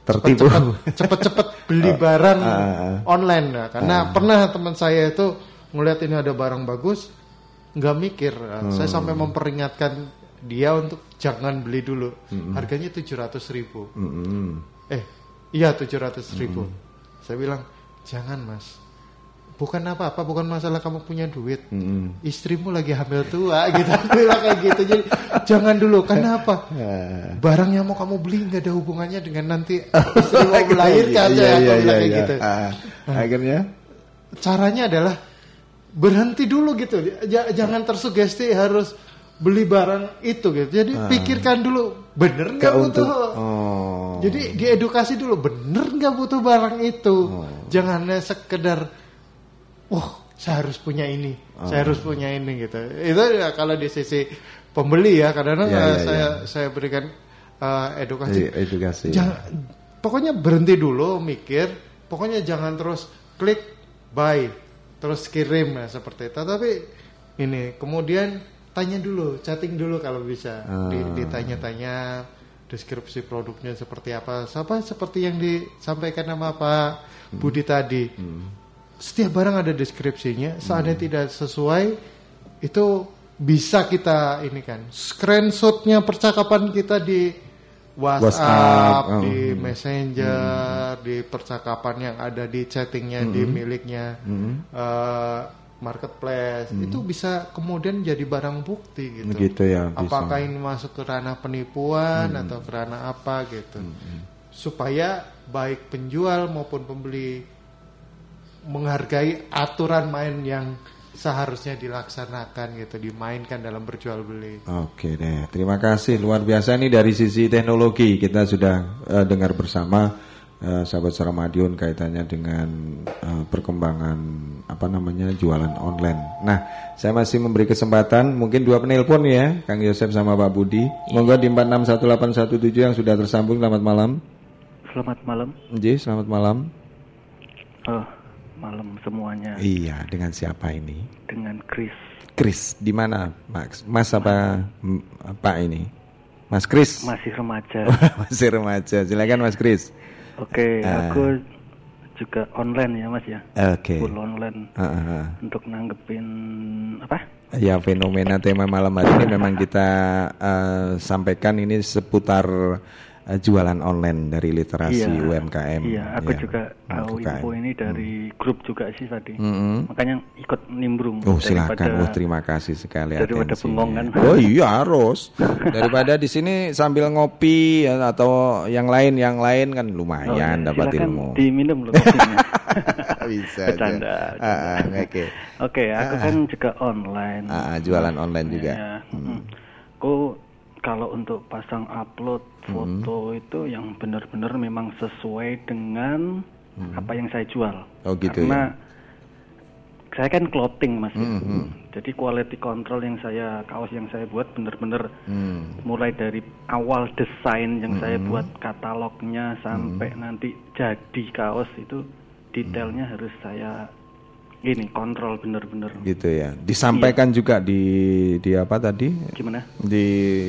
tertipu. cepet-cepet beli barang ah. online ya. Karena pernah teman saya itu ngelihat ini ada barang bagus, nggak mikir. Saya Hmm. sampai memperingatkan dia untuk jangan beli dulu. Harganya tujuh ratus ribu. Mm-mm. Eh, iya 700 ribu. Hmm. Saya bilang, jangan mas. Bukan apa-apa, bukan masalah kamu punya duit. Mm-mm. Istrimu lagi hamil tua gitu. Aku bilang kayak gitu. Jadi jangan dulu. Kenapa? Ya. Barang yang mau kamu beli nggak ada hubungannya dengan nanti istrimu melahirkan. Iya, saya iya, bilang iya, kayak iya. gitu. Ah, akhirnya Caranya adalah berhenti dulu gitu. Ja- jangan tersugesti harus beli barang itu gitu. Jadi pikirkan dulu, bener nggak butuh? Oh. Jadi diedukasi dulu, bener nggak butuh barang itu? Oh. Jangan sekedar, wah saya harus punya ini, Oh. saya harus punya ini gitu. Itu ya kalau di sisi pembeli ya, kadang-kadang Ya, eh, ya, saya ya. saya berikan eh, edukasi. Ed- edukasi. Jangan, pokoknya berhenti dulu mikir, pokoknya jangan terus klik buy, terus kirim ya seperti itu. Tapi ini kemudian tanya dulu, chatting dulu kalau bisa, Ah. ditanya-tanya deskripsi produknya seperti apa, apa seperti yang disampaikan sama Pak Budi tadi. Setiap barang ada deskripsinya, seandainya tidak sesuai itu bisa kita ini kan screenshotnya percakapan kita di WhatsApp, WhatsApp, oh. di Messenger, di percakapan yang ada di chattingnya di miliknya eh, marketplace itu bisa kemudian jadi barang bukti gitu. Gitu ya, bisa. Apakah ini masuk ke ranah penipuan atau ke ranah apa gitu. Supaya baik penjual maupun pembeli menghargai aturan main yang seharusnya dilaksanakan gitu, dimainkan dalam berjual beli. Oke deh, terima kasih luar biasa nih dari sisi teknologi kita sudah eh, dengar bersama eh, sahabat Saramadion kaitannya dengan eh, perkembangan apa namanya jualan online. Nah, saya masih memberi kesempatan mungkin dua penelpon ya, Kang Yosep sama Pak Budi. Monggo di 461817 yang sudah tersambung. Selamat malam. Selamat malam. Ji, selamat malam. Oh, malam semuanya Iya, dengan siapa ini? dengan Chris. Chris, di mana, Max? Mas apa Pak ini? Mas Chris. Masih remaja. Masih remaja. Silakan Mas Kris. Oke, Ah. aku juga online ya Mas ya. Oke. Full online ah, ah. untuk nanggepin apa? Ya fenomena tema malam hari ini memang kita eh, sampaikan ini seputar eh, jualan online dari literasi Iya. UMKM. Iya, aku Ya, juga tahu UMKM. info ini dari grup juga sih tadi. Mm-mm. Makanya ikut nimbrung. Oh silakan, oh terima kasih sekali daripada atensinya. bengong kan. Oh iya harus. Daripada di sini sambil ngopi ya, atau yang lain yang lain kan Oh, lumayan ya, dapat silakan ilmu. diminum loh kopinya. Bisa. Bercanda. Ah, ah, Oke. Oke, aku kan juga online. Ah, ah, jualan online juga. Ya, mm. Aku kalau untuk pasang upload foto itu yang benar-benar memang sesuai dengan apa yang saya jual. Oh, gitu Karena saya kan clothing mas, ya. Mhm. jadi quality control yang saya kaos yang saya buat benar-benar Hmm. mulai dari awal desain yang saya Mm-hmm. buat katalognya sampai nanti jadi kaos itu detailnya Mm-hmm. harus saya ini kontrol bener-bener. Gitu ya. Disampaikan juga di di apa tadi? Gimana? Di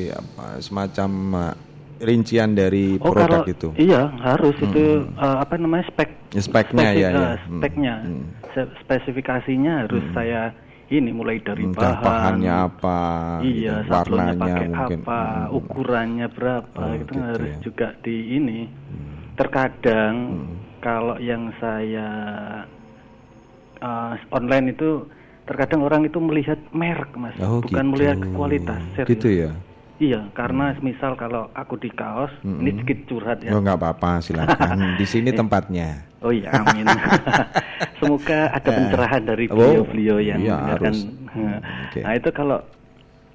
apa, semacam uh, rincian dari oh produk kalau itu. iya harus itu uh, apa namanya spek. Ya, speknya spesif- ya, ya. uh, Hmm, speknya hmm. Se- spesifikasinya harus saya ini mulai dari Entah bahan. bahannya apa iya gitu, sablonnya warnanya pakai mungkin. apa Hmm. ukurannya berapa Oh, itu gitu harus ya. juga di ini. Terkadang Hmm. kalau yang saya uh, online itu terkadang orang itu melihat merek mas Oh, bukan gitu. melihat kualitas serius. gitu ya iya karena misal kalau aku di kaos ini sedikit curhat ya oh nggak apa-apa silakan di sini tempatnya Oh iya, amin. Semoga ada pencerahan dari Oh, beliau-beliau yang mendengarkan. harus. Nah, Oke. Nah itu kalau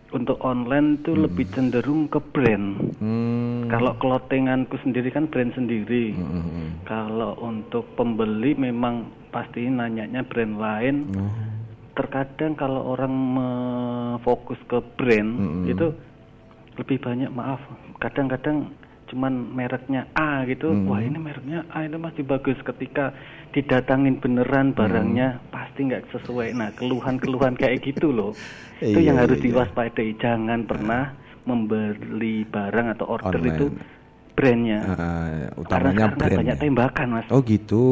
untuk online itu lebih cenderung ke brand. hmm. Kalau clothinganku sendiri kan brand sendiri. Hmm. Kalau untuk pembeli memang pasti nanyanya brand lain. Oh. Terkadang kalau orang fokus ke brand Mm-mm. itu lebih banyak maaf. Kadang-kadang cuman mereknya A gitu. Mm. Wah ini mereknya A itu masih bagus. Ketika didatangin beneran barangnya pasti nggak sesuai. Nah keluhan-keluhan kayak gitu loh. itu Iya, yang harus iya, iya. diwaspadai. Jangan pernah membeli barang atau order Online. itu brandnya. Ah, Karena kan brand banyak ya. tembakan mas. oh gitu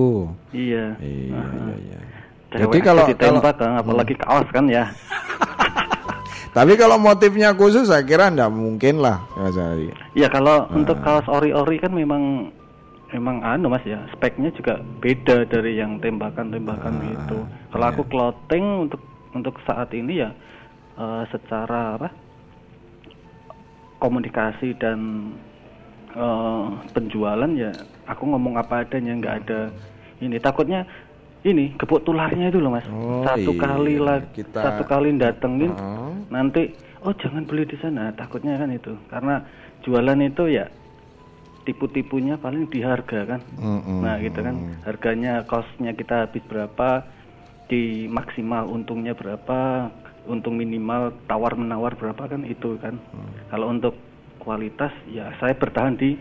Iya. iya Aha. iya iya Cewek jadi kalau kalau ditembak kan, apalagi kaos kan ya. Tapi kalau motifnya khusus saya kira enggak mungkin lah Mas Ari. Ya kalau untuk kaos ori-ori kan memang memang anu Mas ya, speknya juga beda dari yang tembakan-tembakan gitu. Kalau aku clothing untuk untuk saat ini ya eh, secara apa? komunikasi dan eh, penjualan ya aku ngomong apa adanya nggak ada ini takutnya ini gebuk tularnya itu loh mas Oh, satu iya. kali lah Kita- satu kali datengin Oh. nanti oh jangan beli di sana takutnya kan itu karena jualan itu ya tipu-tipunya paling di harga kan Mm-mm. nah gitu kan harganya costnya kita habis berapa di maksimal untungnya berapa untung minimal tawar menawar berapa kan itu kan kalau untuk kualitas ya saya bertahan di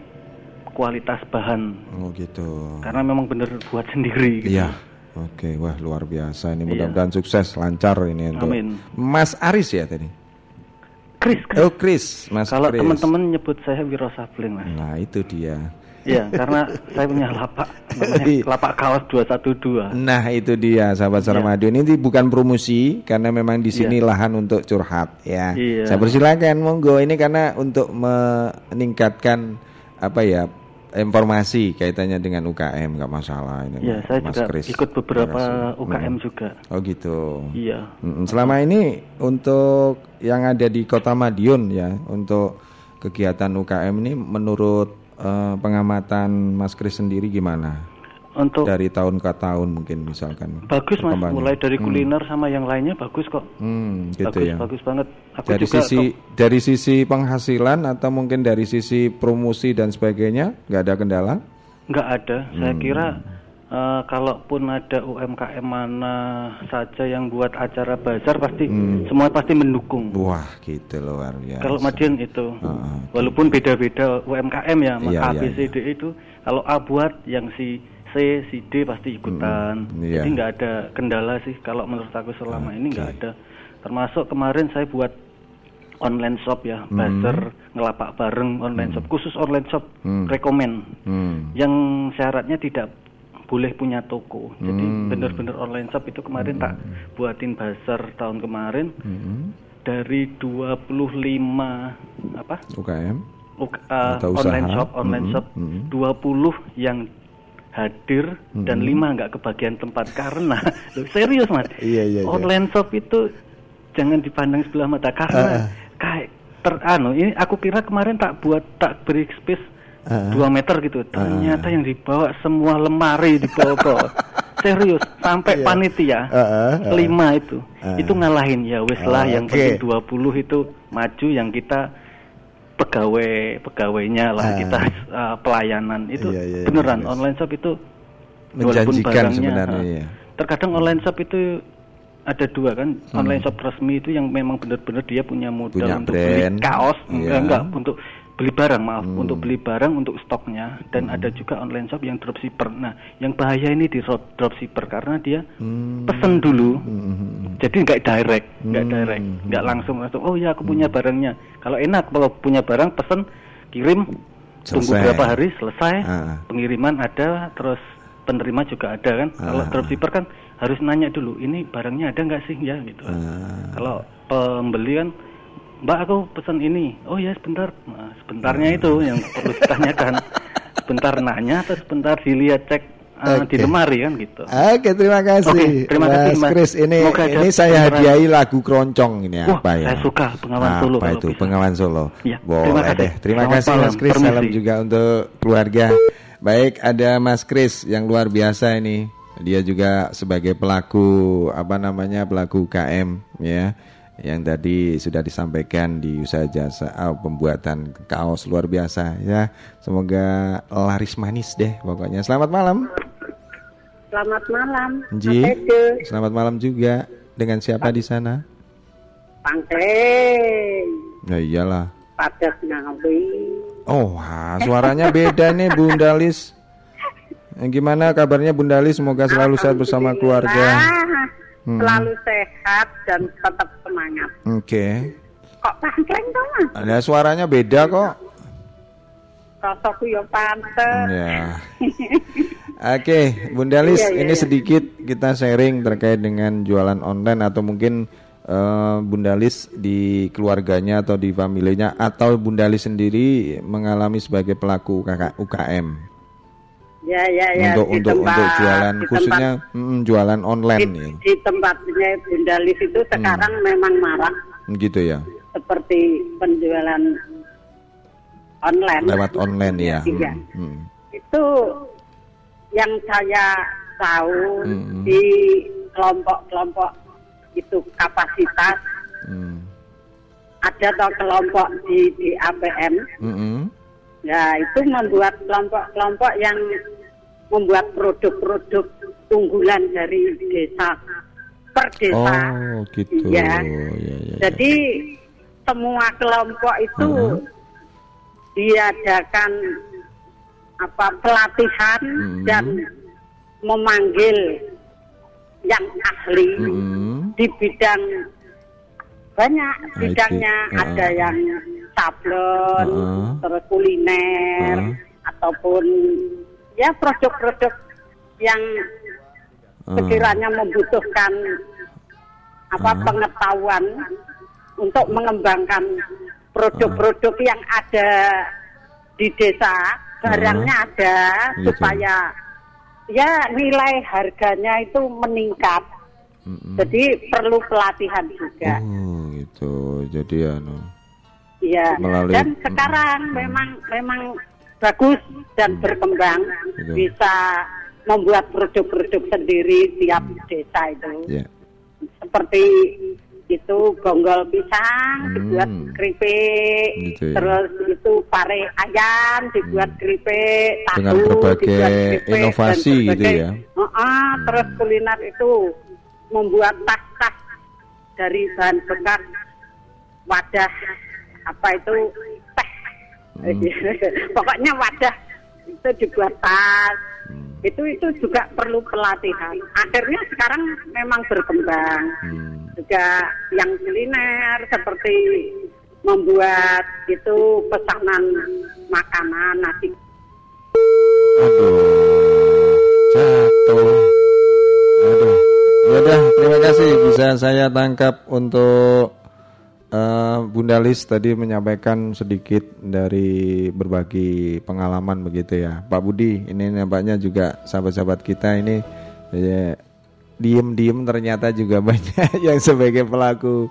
kualitas bahan Oh gitu. karena memang bener buat sendiri gitu. Iya. Oke, wah luar biasa ini Iya. mudah-mudahan sukses lancar ini untuk Amin. Mas Aris ya tadi. Chris, Chris. Oh Chris, Mas kalau teman-teman nyebut saya Wiro Sableng mas Nah itu dia. Iya, karena saya punya lapak namanya Iya. lapak kaos 212. Nah itu dia sahabat Saramadion ini bukan promosi karena memang di sini Iya. lahan untuk curhat ya. Iya. Saya persilakan monggo ini karena untuk meningkatkan apa ya informasi kaitannya dengan UKM nggak masalah ini. Iya, saya Mas juga Kris. ikut beberapa. UKM Mm. juga. Oh gitu. Iya. Selama ini untuk yang ada di Kota Madiun ya untuk kegiatan UKM ini menurut eh, pengamatan Mas Kris sendiri gimana? Untuk Dari tahun ke tahun mungkin misalkan. bagus mas, mulai dari Hmm. kuliner sama yang lainnya bagus kok. Hmm, gitu bagus, ya. bagus banget. Aku Dari juga sisi dari sisi penghasilan atau mungkin dari sisi promosi dan sebagainya nggak ada kendala? nggak ada. Saya Hmm. kira eh, kalaupun ada UMKM mana saja yang buat acara bazar pasti Hmm. semua pasti mendukung. Wah, gitu luar biasa. Kalau Madiun itu, Heeh. walaupun beda-beda UMKM ya, Iya, A, iya, B, C, D itu, kalau A buat yang si C, si D pasti ikutan. Mm, iya. Jadi nggak ada kendala sih kalau menurut aku selama ini nggak ada. Termasuk kemarin saya buat online shop ya, Hmm. bazar ngelapak bareng online shop, khusus online shop, Hmm. rekomen. Hmm. Yang syaratnya tidak boleh punya toko. Jadi Hmm. benar-benar online shop itu kemarin tak buatin bazar tahun kemarin Hmm. dari 25 apa UKM. uk- uh, Atau online usaha. shop online Mhm, shop mhm. 20 yang hadir dan Mhm. lima nggak kebagian tempat karena Loh, serius mas Iya, iya, iya. online shop itu jangan dipandang sebelah mata karena kayak ter anu ini aku kira kemarin tak buat tak beri space Ah. 2 meter gitu ternyata yang dibawa semua lemari dibawa bawa serius sampai Iya. panitia Ah, ah, ah. lima itu Ah. itu ngalahin ya wes lah Ah, yang oke. penting 20 itu maju yang kita pegawai pegawainya lah Ah. kita uh, pelayanan itu Iya, iya, iya, beneran yes. online shop itu Menjanjikan barangnya, sebenarnya uh, ya. terkadang online shop itu ada dua kan Hmm. online shop resmi itu yang memang benar-benar dia punya modal Punya untuk brand. beli kaos Iya. enggak, enggak untuk beli barang maaf Hmm. untuk beli barang untuk stoknya dan ada juga online shop yang dropshipper nah yang bahaya ini di drop- dropshipper karena dia Hmm. pesen dulu Hmm. jadi nggak direct nggak Hmm. direct nggak langsung langsung oh ya aku punya barangnya kalau enak kalau punya barang pesen kirim tunggu Selesai. berapa hari selesai Ah. pengiriman ada terus penerima juga ada kan kalau Ah. dropshipper kan harus nanya dulu ini barangnya ada nggak sih ya gitu Ah. kalau pembeli kan mbak aku pesan ini oh ya sebentar nah, sebentarnya itu yang perlu ditanyakan sebentar nanya terus sebentar dilihat cek ah, di Oke. lemari kan gitu Oke, terima kasih. Oke, terima kasih, Mas Mas. Kris. Ini ada ini saya hadiahi lagu keroncong ini Wah, apa ya? saya suka Bengawan apa Solo kalau itu? bisa. Bengawan Solo. Iya, Boleh terima kasih. deh. Terima Selamat kasih Mas malam. Kris. Salam Permisi. juga untuk keluarga. Baik, ada Mas Kris yang luar biasa ini. Dia juga sebagai pelaku apa namanya? pelaku KM ya. Yang tadi sudah disampaikan di usaha jasa ah, pembuatan kaos luar biasa ya. Semoga laris manis deh pokoknya. Selamat malam. Selamat malam. Ji. Selamat malam juga. Dengan siapa di sana? Pangkleng. Ya iyalah. Pada Ngawi. Oh, wah, suaranya beda nih Bunda Lis. Eh, Gimana kabarnya Bunda Lis? Semoga selalu sehat bersama keluarga. Hmm. Selalu sehat dan tetap semangat. Oke. Kok pangkleng dong mas? Ada suaranya beda kok. Sosokku ya pantes. Ya. Oke, Bunda Lis, Iya, iya, ini iya. sedikit kita sharing terkait dengan jualan online atau mungkin eh, Bundalis di keluarganya atau di familinya atau Bundalis sendiri mengalami sebagai pelaku UKM Ya, ya, ya. untuk di untuk tempat- untuk jualan di khususnya mm, jualan online tempat, ya. di, di tempatnya Bundalis itu sekarang memang marak gitu ya seperti penjualan online. lewat online ya. Iya. Hmm, hmm. Itu yang saya tahu Mm-mm. di kelompok-kelompok itu kapasitas Hmm. ada atau kelompok di di APM Mm-mm. ya itu membuat kelompok-kelompok yang membuat produk-produk unggulan dari desa per desa Oh gitu. Iya. Ya, ya, ya. jadi semua kelompok itu Mm-mm. diadakan apa pelatihan Mm-mm. dan memanggil yang ahli Mm-mm. di bidang banyak bidangnya uh-uh. ada yang sablon Uh-uh. terus kuliner Uh. ataupun ya produk-produk yang Uh. sekiranya membutuhkan apa Uh. pengetahuan untuk mengembangkan produk-produk yang ada di desa barangnya ada Gitu. supaya ya nilai harganya itu meningkat Mm-mm. jadi perlu pelatihan juga Oh gitu. Jadi anu. Iya. Melalui- Dan sekarang memang memang bagus dan berkembang Gitu. bisa membuat produk-produk sendiri tiap desa itu. Ya. Seperti itu gonggol pisang Hmm. dibuat keripik, Gitu ya. terus itu pare ayam dibuat keripik, tahu Dengan berbagai keripik, dan inovasi gitu berbagai- ya. Heeh, terus kuliner itu membuat tas-tas dari bahan bekas wadah apa itu Hmm. pokoknya wadah itu dibuat tas Hmm. itu itu juga perlu pelatihan akhirnya sekarang memang berkembang Hmm. juga yang kuliner seperti membuat itu pesanan makanan nasi Aduh. Jatuh. Aduh. Ya udah, terima kasih bisa saya tangkap untuk eh, Bunda Lis tadi menyampaikan sedikit dari berbagi pengalaman begitu ya. Pak Budi, ini nampaknya juga sahabat-sahabat kita ini ya, diem-diem ternyata juga banyak yang sebagai pelaku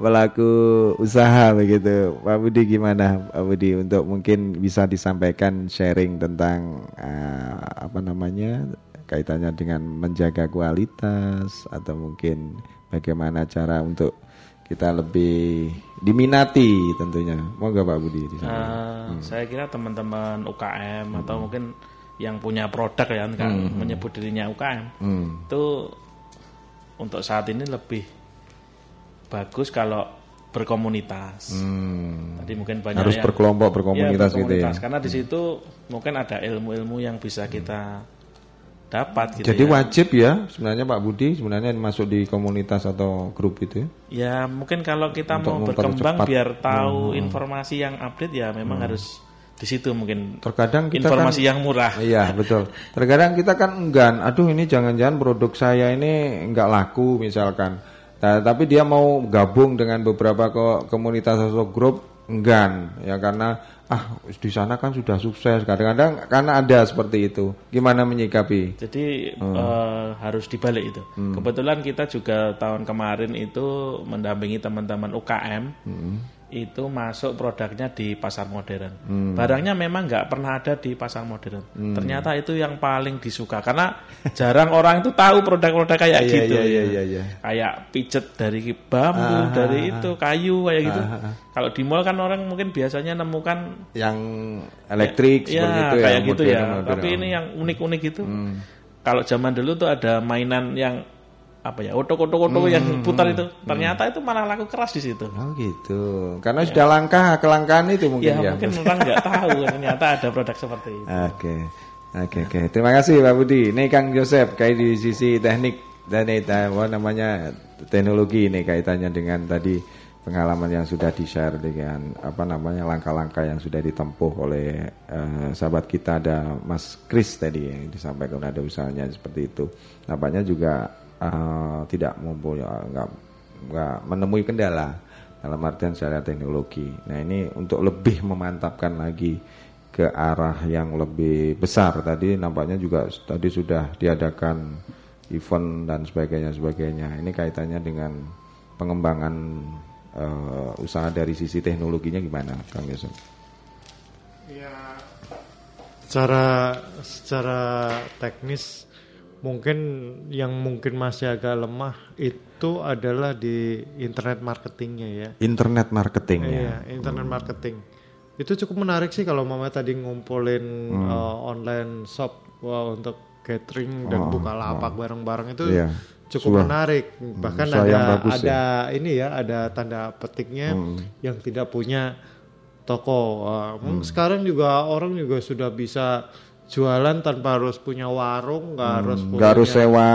pelaku usaha begitu. Pak Budi gimana Pak Budi untuk mungkin bisa disampaikan sharing tentang eh, apa namanya kaitannya dengan menjaga kualitas atau mungkin bagaimana cara untuk kita lebih diminati tentunya. Moga Pak Budi di sana. Eh, Saya kira teman-teman UKM atau mungkin yang punya produk ya kan menyebut dirinya UKM Hmm. itu untuk saat ini lebih bagus kalau berkomunitas. Hmm. Tadi mungkin banyak Harus yang- berkelompok, berkomunitas Iya, gitu ya. berkomunitas. Karena di situ mungkin ada ilmu-ilmu yang bisa kita dapat gitu Jadi ya. wajib ya sebenarnya Pak Budi sebenarnya masuk di komunitas atau grup itu. Ya mungkin kalau kita Untuk mau berkembang mempercepat. biar tahu Hmm. informasi yang update ya memang harus di situ mungkin Terkadang kita informasi kan, yang murah. Iya betul. Terkadang kita kan enggan. Aduh ini jangan-jangan produk saya ini enggak laku misalkan. Nah, tapi dia mau gabung dengan beberapa ko- komunitas atau grup enggan ya karena ah di sana kan sudah sukses. Kadang-kadang karena ada seperti itu. Gimana menyikapi? Jadi Hmm. eh, harus dibalik itu. Kebetulan kita juga tahun kemarin itu mendampingi teman-teman UKM Hmm. Itu masuk produknya di pasar modern. Hmm. Barangnya memang nggak pernah ada di pasar modern. Ternyata itu yang paling disuka karena jarang orang itu tahu produk-produk kayak Iya, gitu. iya, ya. iya, iya, iya. Kayak pijet dari bambu, Ah, dari ah, itu kayu kayak gitu. Ah, ah. Kalau di mall kan orang mungkin biasanya nemukan Yang elektrik ya, seperti itu kayak ya. gitu ya. modern-modern. Tapi ini yang unik-unik itu. Hmm. Kalau zaman dulu tuh ada mainan yang apa ya, otok-otok-otok Hmm, yang putar itu. Ternyata itu malah laku keras di situ. Oh gitu. Karena sudah langka kelangkaan itu mungkin Ya, ya. mungkin orang nggak tahu ternyata ada produk seperti itu. Oke, oke, oke. Terima kasih Pak Budi. Ini Kang Joseph, kayak di sisi teknik dan apa namanya teknologi ini kaitannya dengan tadi pengalaman yang sudah di share dengan apa namanya langkah-langkah yang sudah ditempuh oleh eh, sahabat kita ada Mas Kris tadi yang disampaikan ada usahanya seperti itu. Nampaknya juga eh, tidak mempunyai nggak nggak menemui kendala dalam artian secara teknologi. Nah ini untuk lebih memantapkan lagi ke arah yang lebih besar tadi nampaknya juga tadi sudah diadakan event dan sebagainya sebagainya. Ini kaitannya dengan pengembangan uh, usaha dari sisi teknologinya gimana, Kang Yusuf? Ya, secara secara teknis mungkin yang mungkin masih agak lemah itu adalah di internet marketingnya ya. Internet marketingnya. Iya, internet hmm. marketing. Itu cukup menarik sih kalau mama tadi ngumpulin hmm. uh, online shop wah, untuk catering dan oh, buka lapak oh. bareng-bareng itu iya. cukup Suah. menarik. Bahkan hmm, ada ada ya. ini ya, ada tanda petiknya hmm. yang tidak punya toko. Uh, hmm. Sekarang juga orang juga sudah bisa jualan tanpa harus punya warung, nggak hmm, harus nggak harus sewa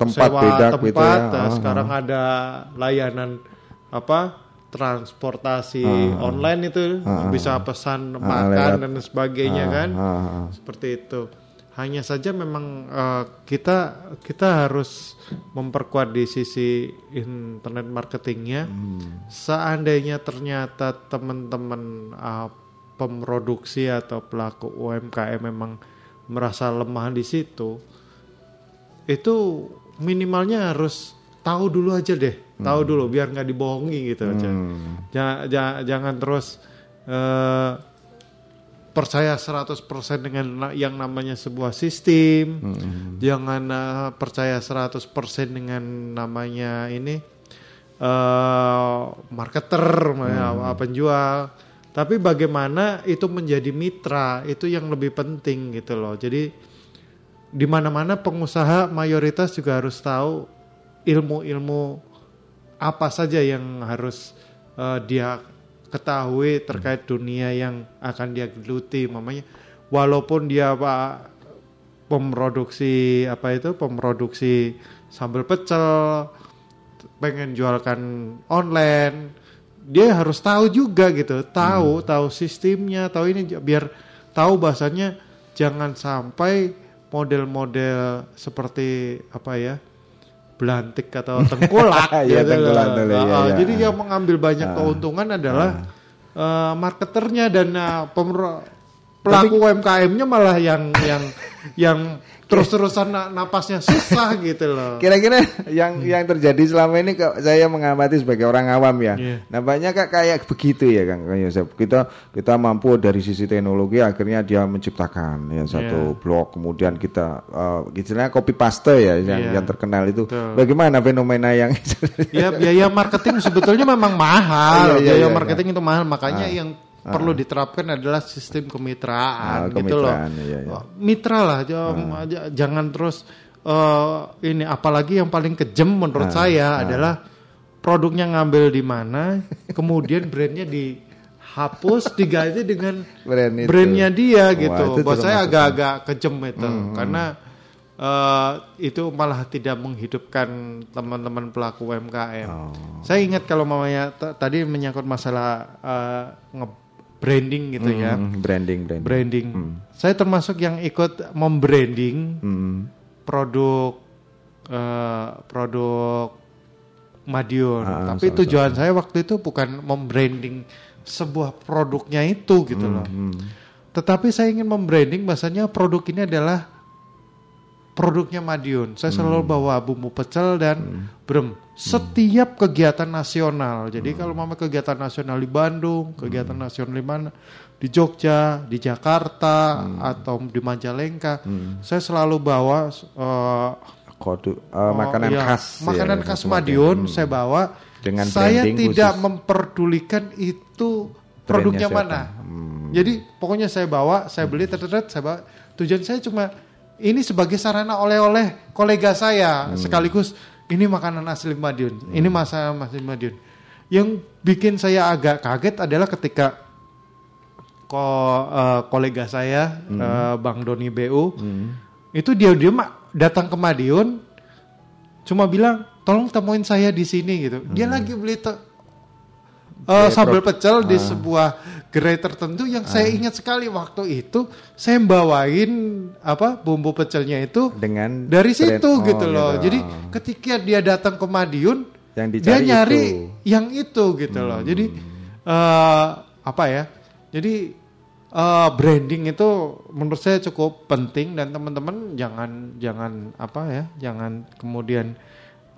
tempat sewa beda tempat, gitu ya. Nah, uh, sekarang ada layanan apa transportasi uh, online itu uh, bisa pesan uh, makan lewat, dan sebagainya uh, kan, uh, uh. seperti itu. Hanya saja memang uh, kita kita harus memperkuat di sisi internet marketingnya. Hmm. Seandainya ternyata teman-teman uh, pemroduksi atau pelaku UMKM memang merasa lemah di situ, itu minimalnya harus tahu dulu aja deh, hmm. tahu dulu biar nggak dibohongi gitu aja. Hmm. Jangan, jangan, jangan terus uh, percaya 100% dengan yang namanya sebuah sistem. Hmm. Jangan uh, percaya 100% dengan namanya ini uh, marketer, hmm. penjual tapi bagaimana itu menjadi mitra? Itu yang lebih penting gitu loh. Jadi di mana-mana pengusaha mayoritas juga harus tahu ilmu-ilmu apa saja yang harus uh, dia ketahui terkait dunia yang akan dia geluti. Mamanya walaupun dia pak pemroduksi apa itu pemroduksi sambal pecel pengen jualkan online dia harus tahu juga gitu, tahu hmm. tahu sistemnya, tahu ini biar tahu bahasanya jangan sampai model-model seperti apa ya belantik atau tengkulak ya, gitu tengkulak dulu, ya, ya. Jadi yang mengambil banyak uh, keuntungan adalah uh. Uh, marketernya dan uh, pelaku UMKM-nya malah yang yang yang terus-terusan napasnya susah gitu loh. Kira-kira yang hmm. yang terjadi selama ini kok saya mengamati sebagai orang awam ya. Yeah. Nampaknya kak kayak begitu ya Kang Yosef. Kita kita mampu dari sisi teknologi akhirnya dia menciptakan ya satu yeah. blog kemudian kita uh, istilahnya copy paste ya yang yeah. yang terkenal itu. Betul. Bagaimana fenomena yang Ya biaya marketing sebetulnya memang mahal. yeah, yeah, biaya yeah, marketing yeah. itu mahal makanya ah. yang perlu ah. diterapkan adalah sistem kemitraan, ah, gitu loh. Iya, iya. Mitra lah, ah. jangan terus uh, ini apalagi yang paling kejam menurut ah. saya ah. adalah produknya ngambil di mana, kemudian brandnya dihapus diganti dengan brand itu. brandnya dia Wah, gitu. Buat saya agak-agak kejam itu hmm, hmm. karena uh, itu malah tidak menghidupkan teman-teman pelaku UMKM. Oh. Saya ingat kalau mamanya tadi menyangkut masalah uh, branding gitu mm, ya. Branding, branding. Branding. Mm. Saya termasuk yang ikut membranding mm. produk uh, produk Madiun. Ah, Tapi sama, tujuan sama. saya waktu itu bukan membranding sebuah produknya itu gitu mm, loh. Mm. Tetapi saya ingin membranding bahasanya produk ini adalah produknya Madiun. Saya hmm. selalu bawa bumbu pecel dan hmm. brem. Setiap hmm. kegiatan nasional. Jadi hmm. kalau mama kegiatan nasional di Bandung, kegiatan hmm. nasional di mana? Di Jogja, di Jakarta hmm. atau di Majalengka, hmm. saya selalu bawa uh, kode uh, makanan iya, khas. Makanan ya, khas Madiun hmm. saya bawa. Dengan saya tidak khusus. memperdulikan itu produknya mana. Hmm. Jadi pokoknya saya bawa, saya beli, terdekat, saya bawa. Tujuan saya cuma ini sebagai sarana oleh-oleh kolega saya hmm. sekaligus ini makanan asli Madiun, hmm. ini masa asli Madiun. Yang bikin saya agak kaget adalah ketika ko, uh, kolega saya hmm. uh, Bang Doni BU hmm. itu dia dia datang ke Madiun cuma bilang tolong temuin saya di sini gitu. Dia hmm. lagi beli uh, sambal pecel uh. di ah. sebuah gerai tertentu yang uh. saya ah. ingat sekali waktu itu saya bawain apa bumbu pecelnya itu dengan dari situ oh, gitu loh. Gitu. Jadi ketika dia datang ke Madiun Yang dia nyari itu. Hmm. yang itu gitu loh. Jadi eh, apa ya? Jadi eh, branding itu menurut saya cukup penting dan teman-teman jangan jangan apa ya? Jangan kemudian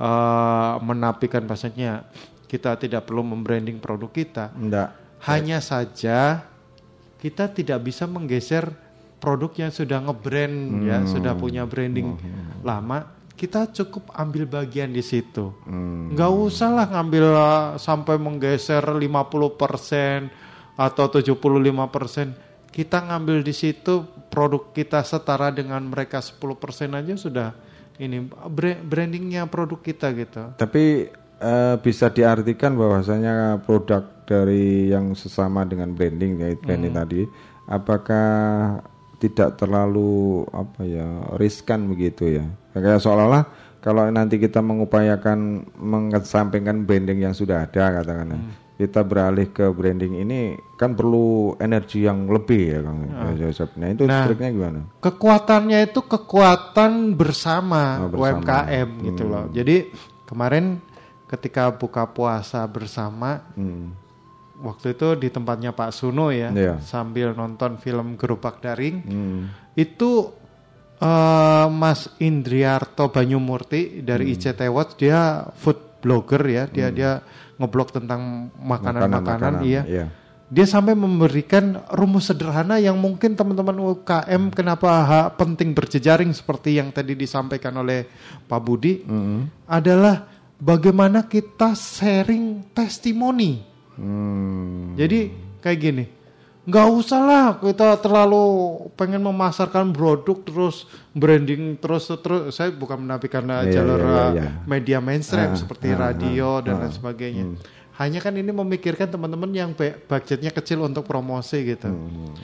eh, menafikan bahasanya kita tidak perlu membranding produk kita. Enggak. Hanya saja kita tidak bisa menggeser produk yang sudah ngebrand ya, Hmm. sudah punya branding lama. Kita cukup ambil bagian di situ. Hmm. Nggak usah lah ngambil uh, sampai menggeser 50% atau 75%. Kita ngambil di situ produk kita setara dengan mereka 10% aja sudah ini bra- brandingnya produk kita gitu. Tapi eh, bisa diartikan bahwasanya produk dari yang sesama dengan branding ya branding Hmm. tadi, apakah tidak terlalu apa ya riskan begitu ya? Kayak seolah-olah kalau nanti kita mengupayakan mengesampingkan branding yang sudah ada katakanlah, kita beralih ke branding ini kan perlu energi yang lebih ya Kang Joseph. Nah itu Nah, triknya gimana? Kekuatannya itu kekuatan bersama, Oh, bersama. UMKM gitu Hmm. loh. Jadi kemarin ketika buka puasa bersama Hmm. Waktu itu di tempatnya Pak Suno ya Iya. sambil nonton film Gerobak Daring Hmm. itu eh, Mas Indriarto Banyumurti dari Hmm. ICT Watch dia food blogger ya dia dia ngeblog tentang makanan-makanan iya iya. dia sampai memberikan rumus sederhana yang mungkin teman-teman UKM kenapa ha- penting berjejaring seperti yang tadi disampaikan oleh Pak Budi adalah bagaimana kita sharing testimoni. Hmm. Jadi kayak gini, nggak usah lah kita terlalu pengen memasarkan produk terus branding terus terus. Saya bukan menafikan Iya, jalur iya, uh, iya. media mainstream Ah, seperti ah, radio ah, dan ah. lain sebagainya. Hmm. Hanya kan ini memikirkan teman-teman yang budgetnya kecil untuk promosi gitu. Hmm.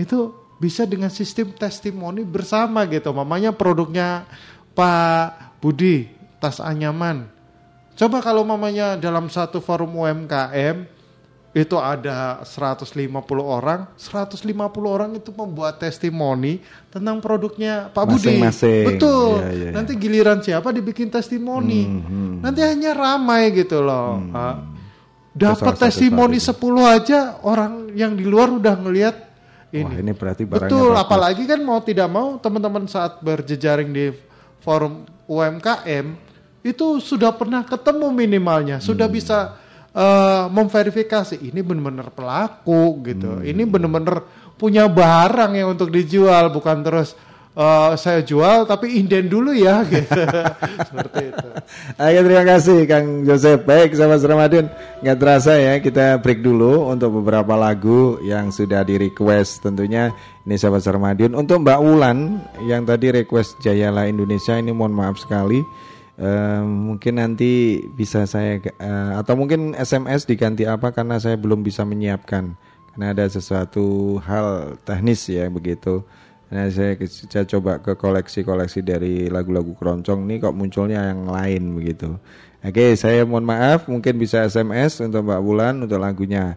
Itu bisa dengan sistem testimoni bersama gitu. Mamanya produknya Pak Budi tas anyaman. Coba kalau mamanya dalam satu forum UMKM itu ada 150 orang, 150 orang itu membuat testimoni tentang produknya Pak Budi. Masing-masing. Betul. Iya, iya. Nanti giliran siapa dibikin testimoni. Nanti hanya ramai gitu loh. Ah, Itu salah Dapat testimoni strategi. 10 aja orang yang di luar udah ngelihat ini. Wah, ini berarti barangnya Betul, bagus. apalagi kan mau tidak mau teman-teman saat berjejaring di forum UMKM itu sudah pernah ketemu minimalnya, sudah Hmm. bisa eh, memverifikasi ini benar-benar pelaku gitu. Hmm. Ini benar-benar punya barang yang untuk dijual bukan terus eh, saya jual tapi inden dulu ya gitu. Seperti itu. Oke terima kasih Kang Joseph Baik sahabat Ramadan Nggak terasa ya kita break dulu Untuk beberapa lagu yang sudah di request Tentunya ini sahabat Ramadan Untuk Mbak Wulan Yang tadi request Jayala Indonesia Ini mohon maaf sekali Eh, Mungkin nanti bisa saya eh, Atau mungkin SMS diganti apa Karena saya belum bisa menyiapkan Karena ada sesuatu hal teknis ya begitu Nah, saya, saya coba ke koleksi-koleksi dari lagu-lagu keroncong ini kok munculnya yang lain begitu. Oke, saya mohon maaf, mungkin bisa SMS untuk Mbak Bulan untuk lagunya.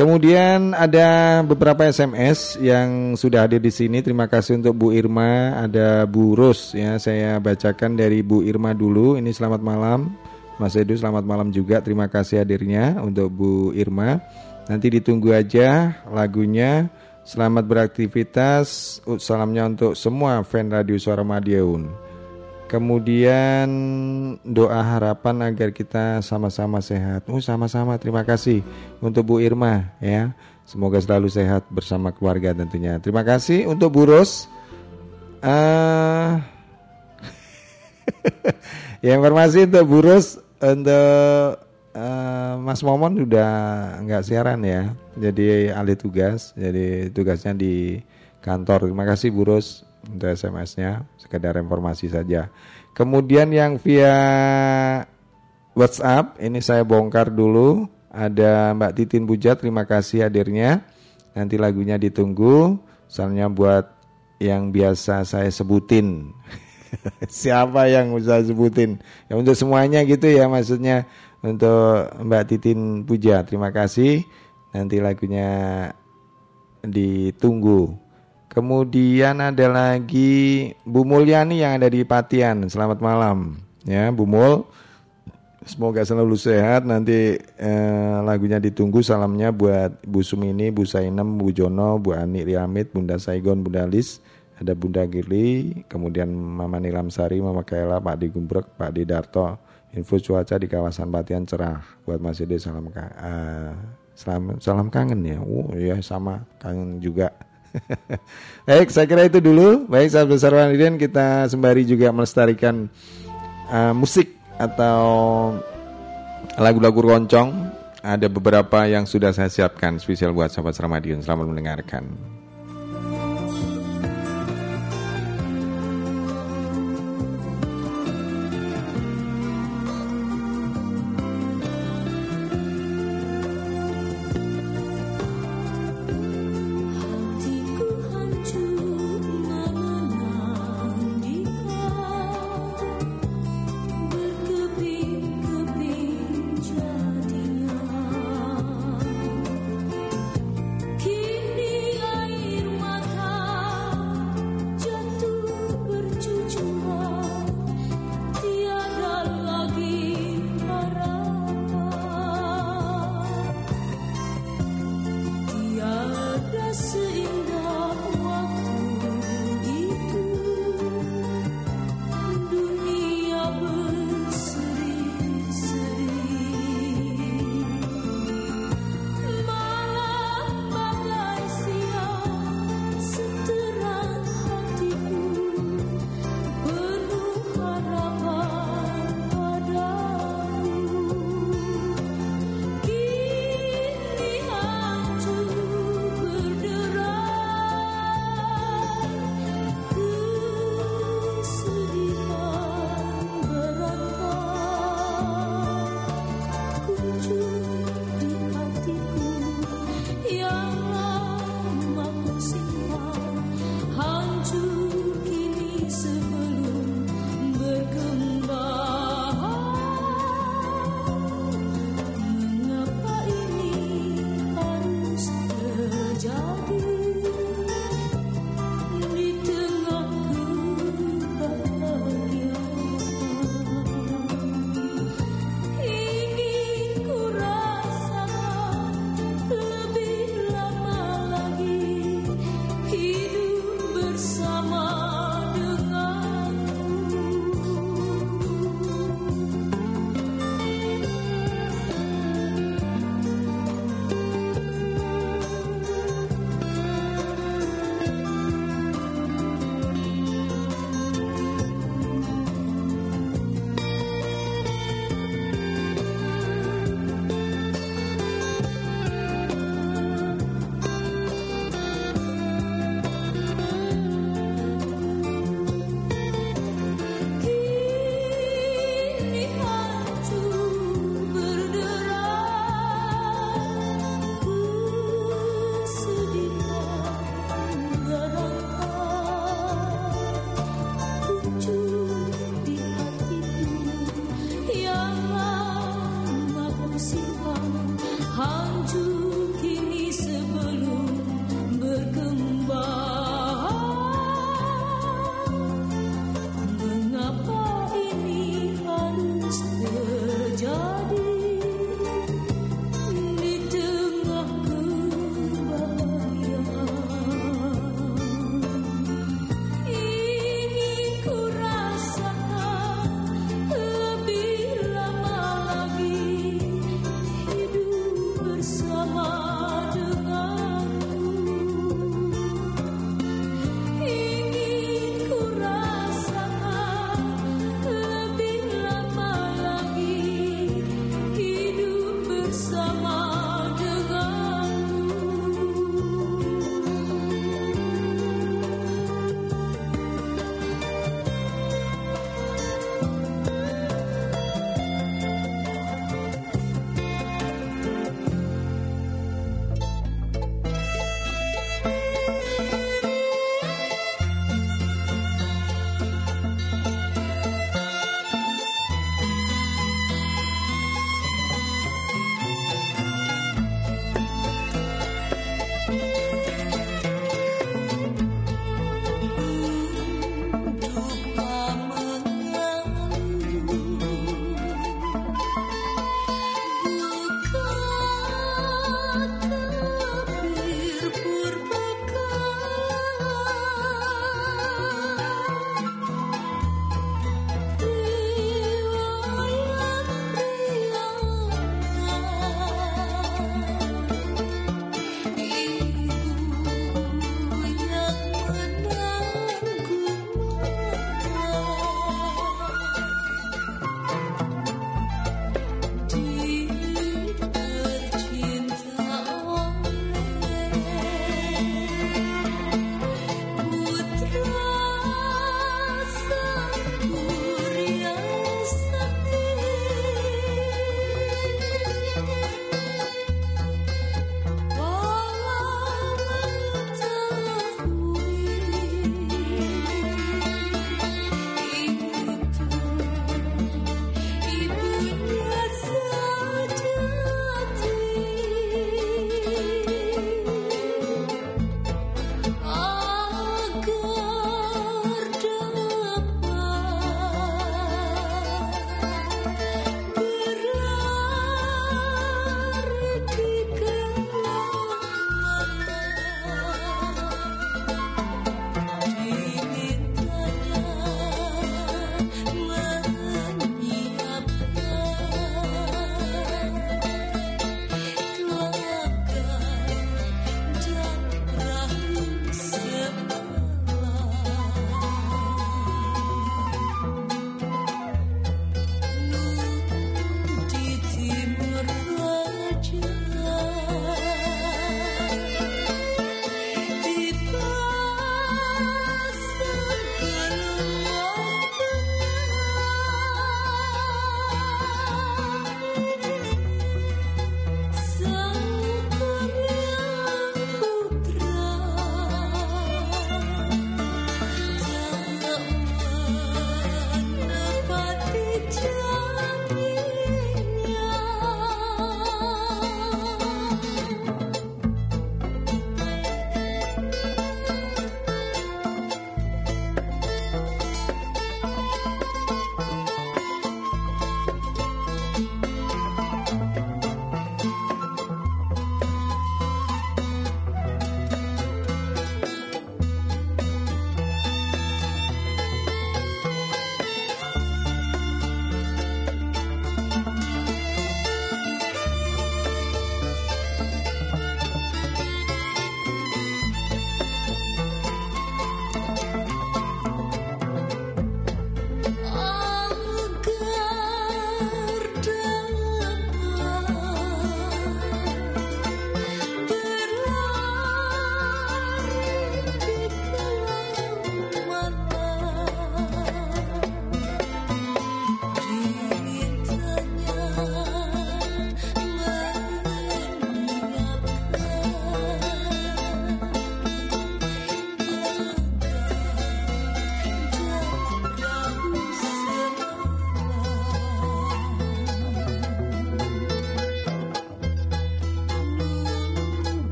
Kemudian ada beberapa SMS yang sudah hadir di sini. Terima kasih untuk Bu Irma, ada Bu Ros ya. Saya bacakan dari Bu Irma dulu. Ini selamat malam. Mas Edu selamat malam juga. Terima kasih hadirnya untuk Bu Irma. Nanti ditunggu aja lagunya. Selamat beraktivitas. Salamnya untuk semua fan Radio Suara Madiun. Kemudian doa harapan agar kita sama-sama sehat. Oh, sama-sama. Terima kasih untuk Bu Irma ya. Semoga selalu sehat bersama keluarga tentunya. Terima kasih untuk Bu Ros. Eh, ya informasi untuk Bu Ros untuk eh, Mas Momon sudah nggak siaran ya. Jadi alih tugas. Jadi tugasnya di kantor. Terima kasih Bu Ros untuk SMS-nya. Sekedar informasi saja. Kemudian yang via WhatsApp ini saya bongkar dulu. Ada Mbak Titin Puja, terima kasih hadirnya. Nanti lagunya ditunggu. Soalnya buat yang biasa saya sebutin. Siapa yang bisa sebutin? Ya untuk semuanya gitu ya maksudnya. Untuk Mbak Titin Puja, terima kasih. Nanti lagunya ditunggu. Kemudian ada lagi Bu Mulyani yang ada di Patian. Selamat malam. Ya, Bu Mul. Semoga selalu sehat. Nanti eh, lagunya ditunggu. Salamnya buat Bu Sumini, Bu Sainem, Bu Jono, Bu Ani Riamit, Bunda Saigon, Bunda Lis, ada Bunda Gili, kemudian Mama Nilam Sari, Mama Kaela, Pak Di Gumbrek, Pak Di Darto. Info cuaca di kawasan Batian cerah. Buat Mas Ide salam eh, salam salam kangen ya. Oh iya sama kangen juga. Baik, saya kira itu dulu. Baik, sahabat besar Wanidin, kita sembari juga melestarikan uh, musik atau lagu-lagu roncong. Ada beberapa yang sudah saya siapkan spesial buat sahabat Ramadion. Selamat mendengarkan.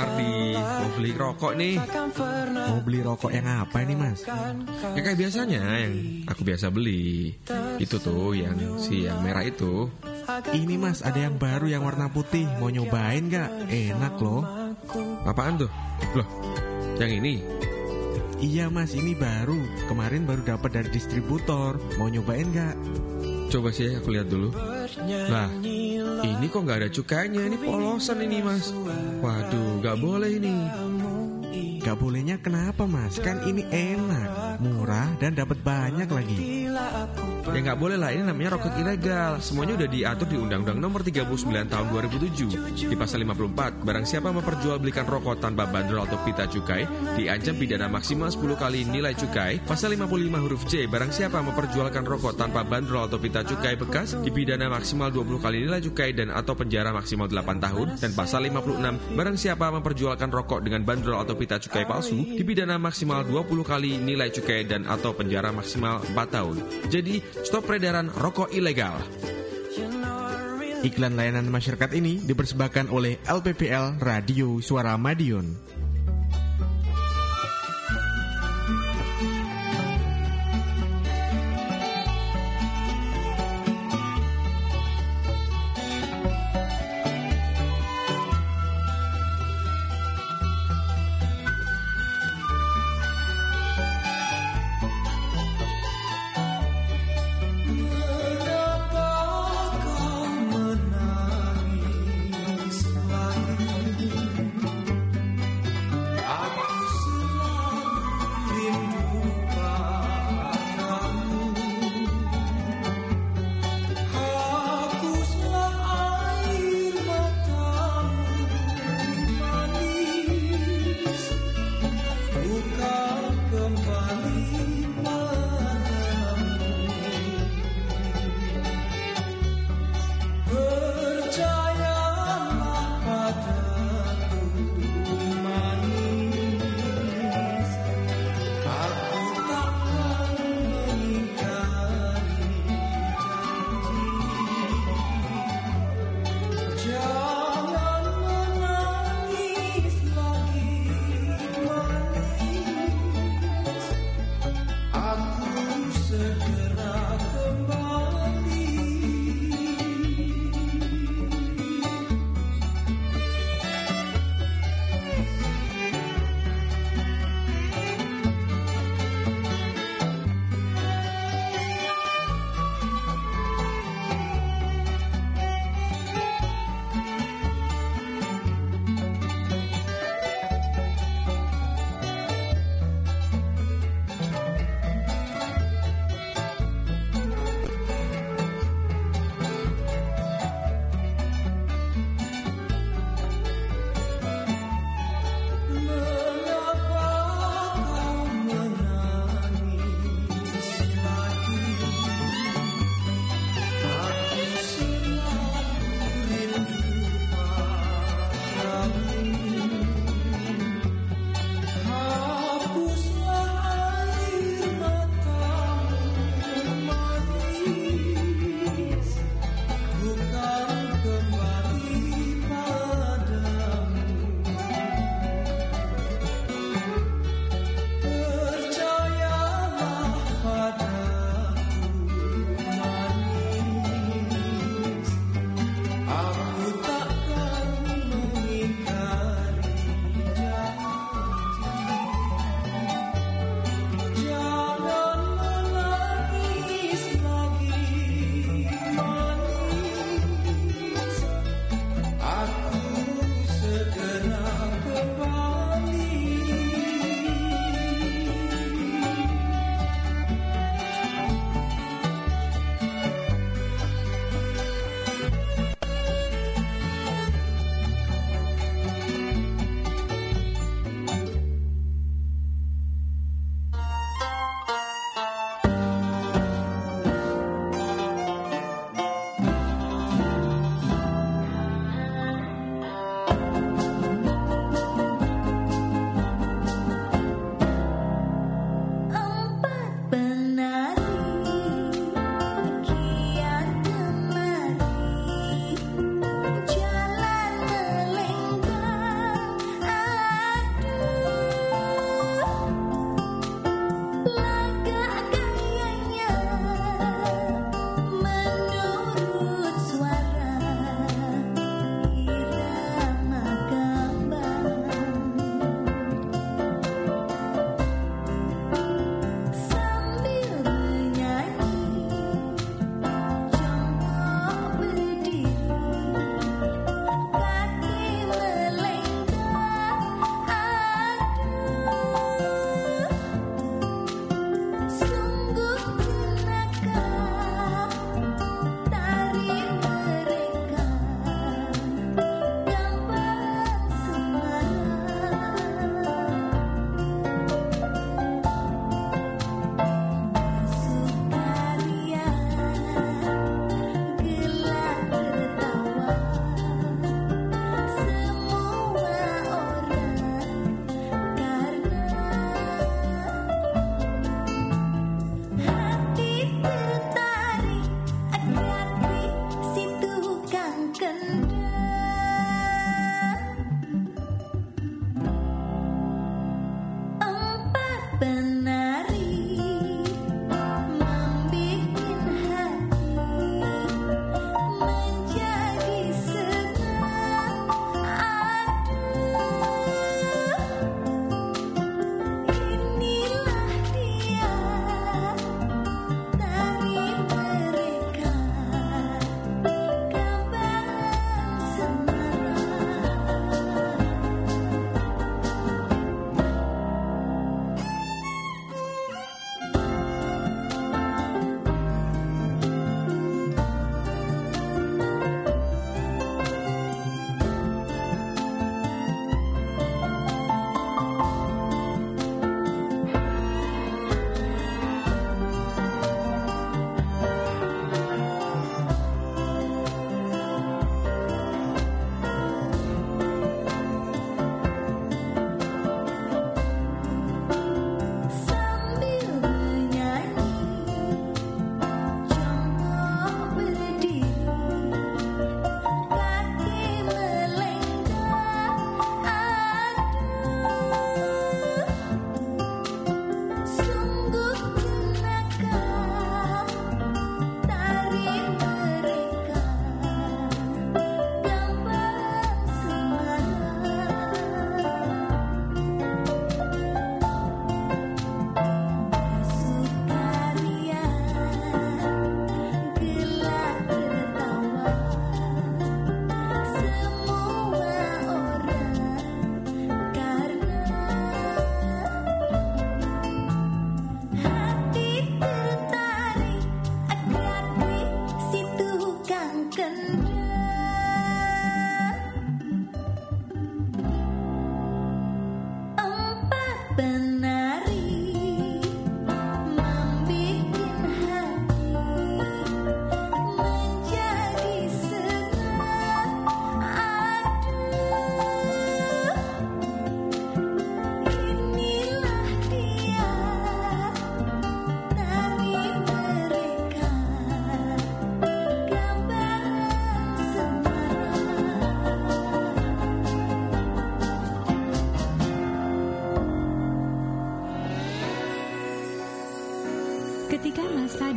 Mardi, mau beli rokok nih. Mau beli rokok yang apa ini mas? Ya kayak biasanya yang aku biasa beli. Itu tuh yang si yang merah itu. Ini mas ada yang baru yang warna putih Mau nyobain gak? Enak loh Apaan tuh? Loh, yang ini. Iya mas ini baru Kemarin baru dapat dari distributor Mau nyobain gak? Coba sih aku lihat dulu. Lah, ini kok nggak ada cukainya? Ini polosan ini mas. Waduh, nggak boleh ini. Gak bolehnya kenapa mas? Kan ini enak Murah dan dapat banyak lagi Ya nggak boleh lah, ini namanya rokok ilegal. Semuanya udah diatur di Undang-Undang Nomor 39 Tahun 2007 di pasal 54. Barang siapa memperjualbelikan rokok tanpa bandrol atau pita cukai diancam pidana maksimal 10 kali nilai cukai. Pasal 55 huruf C. Barang siapa memperjualkan rokok tanpa bandrol atau pita cukai bekas dipidana maksimal 20 kali nilai cukai dan atau penjara maksimal 8 tahun. Dan pasal 56 barang siapa memperjualkan rokok dengan bandrol atau pita cukai palsu dipidana maksimal 20 kali nilai cukai dan atau penjara maksimal 4 tahun. Jadi stop peredaran rokok ilegal. Iklan layanan masyarakat ini dipersembahkan oleh LPPL Radio Suara Madiun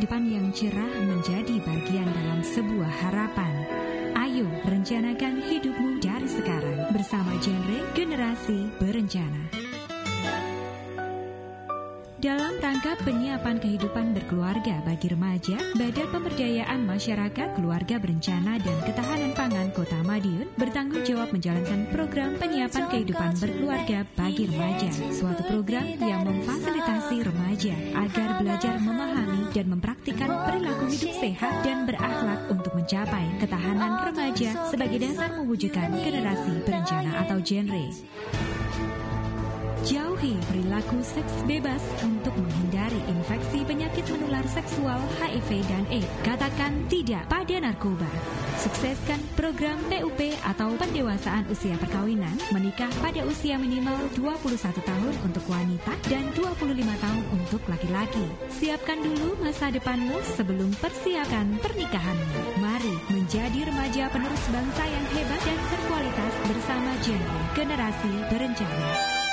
depan yang cerah menjadi bagian dalam sebuah harapan, ayo rencanakan hidupmu dari sekarang bersama genre generasi berencana. Dalam rangka penyiapan kehidupan berkeluarga bagi remaja, Badan Pemberdayaan Masyarakat Keluarga Berencana dan Ketahanan Pangan Kota Madiun bertanggung jawab menjalankan program penyiapan kehidupan berkeluarga bagi remaja, suatu program yang memfasilitasi remaja agar belajar perilaku hidup sehat dan berakhlak untuk mencapai ketahanan remaja sebagai dasar mewujudkan generasi berencana atau genre. Jauhi perilaku seks bebas untuk menghindari infeksi penyakit menular seksual HIV dan AIDS. Katakan tidak pada narkoba. Sukseskan program PUP atau pendewasaan usia perkawinan menikah pada usia minimal 21 tahun untuk wanita dan 25 tahun untuk laki-laki. Siapkan dulu masa depanmu sebelum persiapkan pernikahanmu. Mari menjadi remaja penerus bangsa yang hebat dan berkualitas bersama genre generasi berencana.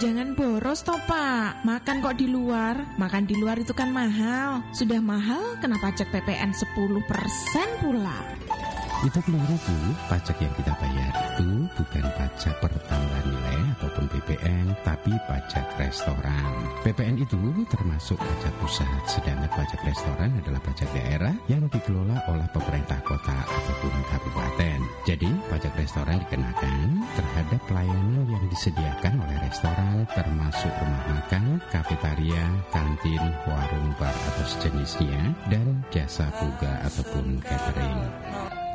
Jangan boros toh pak. Makan kok di luar. Makan di luar itu kan mahal. Sudah mahal kenapa pajak PPN 10% pula Itu keliru Bu, pajak yang kita bayar itu bukan pajak pertambahan nilai ataupun PPN, tapi pajak restoran. PPN itu termasuk pajak pusat, sedangkan pajak restoran adalah pajak daerah yang dikelola oleh pemerintah kota ataupun kabupaten. Jadi, pajak restoran dikenakan terhadap pelayanan yang disediakan oleh restoran, termasuk rumah makan, kafetaria, kantin, warung bar atau sejenisnya, dan jasa buga ataupun catering.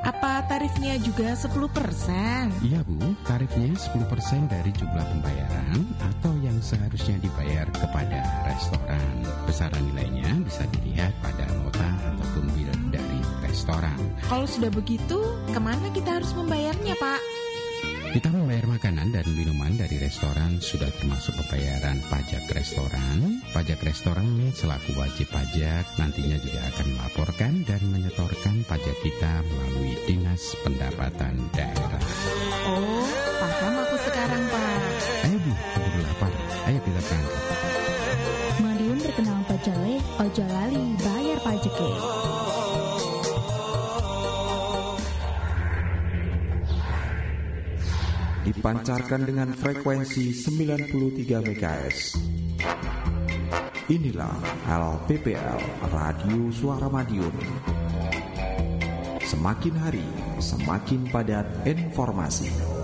Apa tarifnya juga 10%? Iya Bu, tarifnya 10% dari jumlah pembayaran atau yang seharusnya dibayar kepada restoran. Besaran nilainya bisa dilihat pada nota ataupun bil dari restoran. Kalau sudah begitu ke mana kita harus membayarnya pak? Kita membayar makanan dan minuman dari restoran sudah termasuk pembayaran pajak restoran. Pajak restoran selaku wajib pajak nantinya juga akan melaporkan dan menyetorkan pajak kita melalui Dinas Pendapatan Daerah. Oh, dipancarkan dengan frekuensi 93 MHz. Inilah LPPL Radio Suara Madiun. Semakin hari, semakin padat informasi.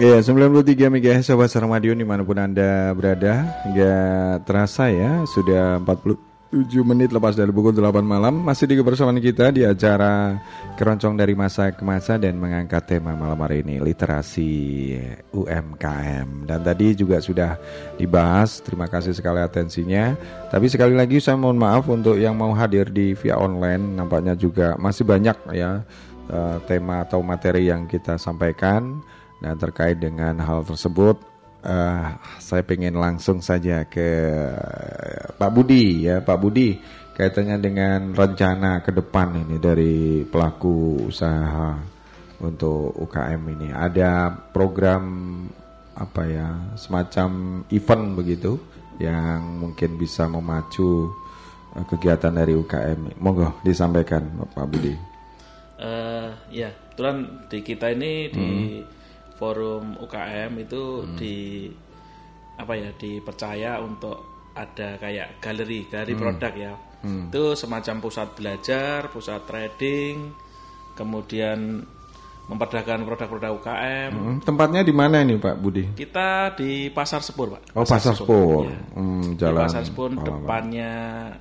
Ya, 93 MHz Sobat Sarmadion di mana pun Anda berada. Nggak terasa ya, sudah 47 menit lepas dari pukul 8 malam. Masih di kebersamaan kita di acara Keroncong dari Masa ke Masa Dan mengangkat tema malam hari ini Literasi UMKM Dan tadi juga sudah dibahas, terima kasih sekali atensinya. Tapi sekali lagi saya mohon maaf untuk yang mau hadir di via online Nampaknya juga masih banyak ya eh, tema atau materi yang kita sampaikan dan terkait dengan hal tersebut, eh, saya pengen langsung saja ke Pak Budi ya, Pak Budi kaitannya dengan rencana ke depan ini dari pelaku usaha untuk UKM ini. Ada program apa ya, semacam event begitu yang mungkin bisa memacu eh, kegiatan dari UKM. Monggo disampaikan Pak Budi. Eh, ya, kebetulan di kita ini di forum UKM itu di apa ya dipercaya untuk ada kayak galeri, galeri Hmm. produk ya. Hmm. Itu semacam pusat belajar, pusat trading, kemudian memperdagangkan produk-produk UKM. Hmm, Tempatnya di mana ini Pak Budi? Kita di Pasar Sepur, Pak. Oh Pasar Spur, Iya. Hmm, Di jalan Pasar Sepur Pahlawan. depannya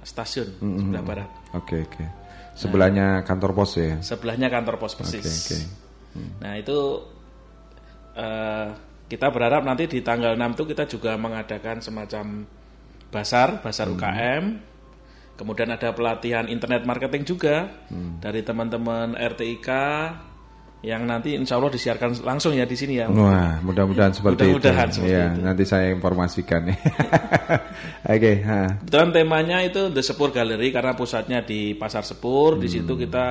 stasiun Hmm, hmm, sebelah hmm. barat. Oke oke. Sebelahnya kantor pos ya. Sebelahnya kantor pos persis. Oke oke. Nah itu eh, kita berharap nanti di tanggal 6 itu kita juga mengadakan semacam basar, basar Hmm. UKM. Kemudian ada pelatihan internet marketing juga Hmm. dari teman-teman RTIK yang nanti insya Allah disiarkan langsung ya di sini ya. Wah, mudah-mudahan seperti Mudah-mudahan itu. seperti ya, itu. nanti saya informasikan ya. Oke, ha. Dan temanya itu The Sepur Gallery karena pusatnya di Pasar Sepur. Di situ Hmm. kita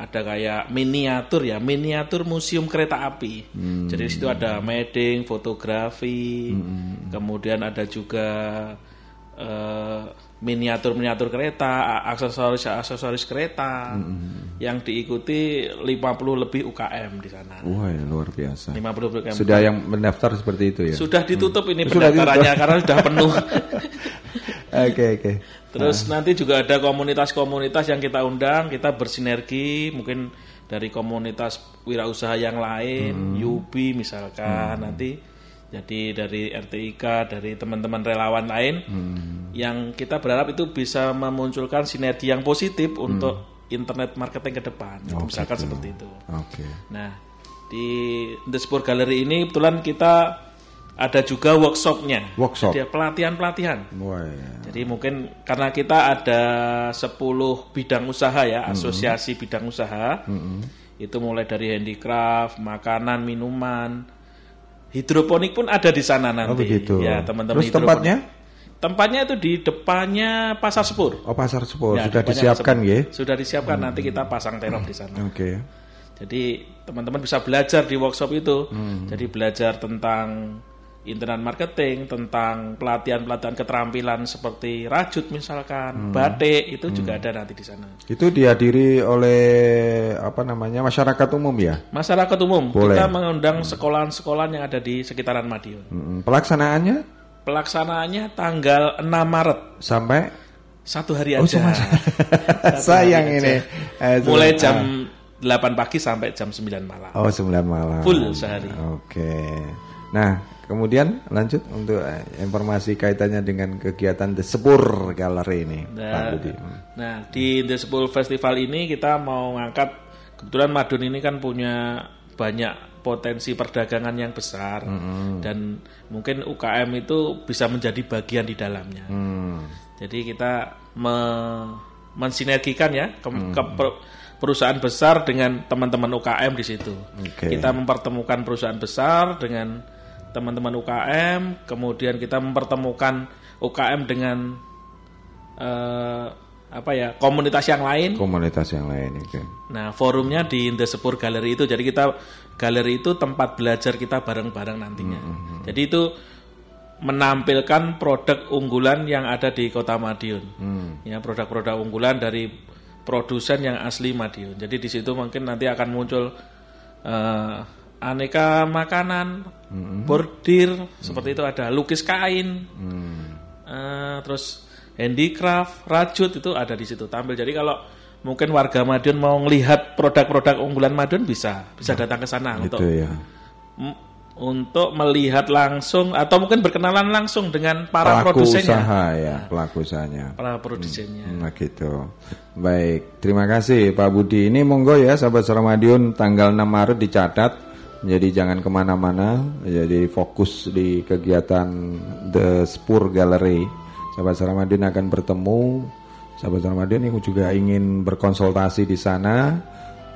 ada kayak miniatur ya, miniatur museum kereta api. Hmm. Jadi di situ ada medding, fotografi, Hmm. kemudian ada juga eh, miniatur-miniatur kereta, aksesoris-aksesoris kereta Hmm. yang diikuti 50 lebih UKM di sana. Wah, ya, luar biasa. 50 UKM. Sudah yang mendaftar seperti itu ya? Sudah ditutup ini Sudah pendaftarannya karena sudah penuh. Oke, oke. Terus nanti juga ada komunitas-komunitas yang kita undang, kita bersinergi mungkin dari komunitas wirausaha yang lain, Hmm. Yubi misalkan nanti jadi dari RTIK, dari teman-teman relawan lain Hmm. yang kita berharap itu bisa memunculkan sinergi yang positif Hmm. untuk internet marketing ke depan, Oh, misalkan gitu. seperti itu. Oke. Nah, di The Sport Gallery ini kebetulan kita ada juga workshopnya. Workshop. Jadi pelatihan-pelatihan. Wah, ya. Jadi mungkin karena kita ada 10 bidang usaha ya, Mm-mm. asosiasi bidang usaha. Mm-mm. Itu mulai dari handicraft, makanan, minuman, hidroponik pun ada di sana nanti. Oh, begitu. Ya, teman-teman. Terus hidroponik. tempatnya? Tempatnya itu di depannya Pasar Sepur. Oh, Pasar Sepur Ya, sudah disiapkan ya? Sudah disiapkan nanti kita pasang terop di sana. Oke. Jadi teman-teman bisa belajar di workshop itu. Hmm. Jadi belajar tentang internet marketing, tentang pelatihan-pelatihan keterampilan seperti rajut misalkan, Hmm. batik itu juga ada nanti di sana. Itu dihadiri oleh apa namanya masyarakat umum ya? Masyarakat umum Boleh. kita mengundang sekolahan-sekolahan yang ada di sekitaran Madiun. Mm-mm. Pelaksanaannya Pelaksanaannya tanggal 6 Maret sampai satu hari Oh, aja. cuma- Satu Sayang hari ini. aja. Mulai jam 8 pagi sampai jam 9 malam. Oh, 9 malam. Full sehari. Oke. Nah, kemudian lanjut untuk eh, informasi kaitannya dengan kegiatan The Sepur Gallery ini, Pak Nah, Budi. nah, di The Spool Festival ini kita mau ngangkat kebetulan Madun ini kan punya banyak potensi perdagangan yang besar Mm-mm. dan mungkin UKM itu bisa menjadi bagian di dalamnya. Hmm. Jadi kita me- mensinergikan ya ke, Hmm. ke per- perusahaan besar dengan teman-teman UKM di situ. Oke. Kita mempertemukan perusahaan besar dengan teman-teman UKM, kemudian kita mempertemukan UKM dengan eh, apa ya komunitas yang lain. Komunitas yang lain itu. Nah, forumnya di The Sepur Gallery itu. Jadi kita galeri itu tempat belajar kita bareng-bareng nantinya. Hmm, Jadi itu menampilkan produk unggulan yang ada di Kota Madiun. Hmm. Ya, produk-produk unggulan dari produsen yang asli Madiun. Jadi di situ mungkin nanti akan muncul eh, aneka makanan, Hmm. bordir seperti itu ada lukis kain. Hmm. Eh, terus handicraft, rajut itu ada di situ tampil. Jadi kalau mungkin warga Madiun mau melihat produk-produk unggulan Madiun bisa bisa datang ke sana Gitu untuk ya. untuk melihat langsung atau mungkin berkenalan langsung dengan para pelaku produsennya. usaha ya, pelaku usahanya. Para produsennya. Nah gitu. Baik, terima kasih Pak Budi. Ini monggo ya sahabat Madiun tanggal 6 Maret dicatat. Jadi jangan ke mana-mana. Jadi fokus di kegiatan The Spur Gallery. Sahabat Suara Madiun akan bertemu. Sahabat Suara Madiun yang juga ingin berkonsultasi di sana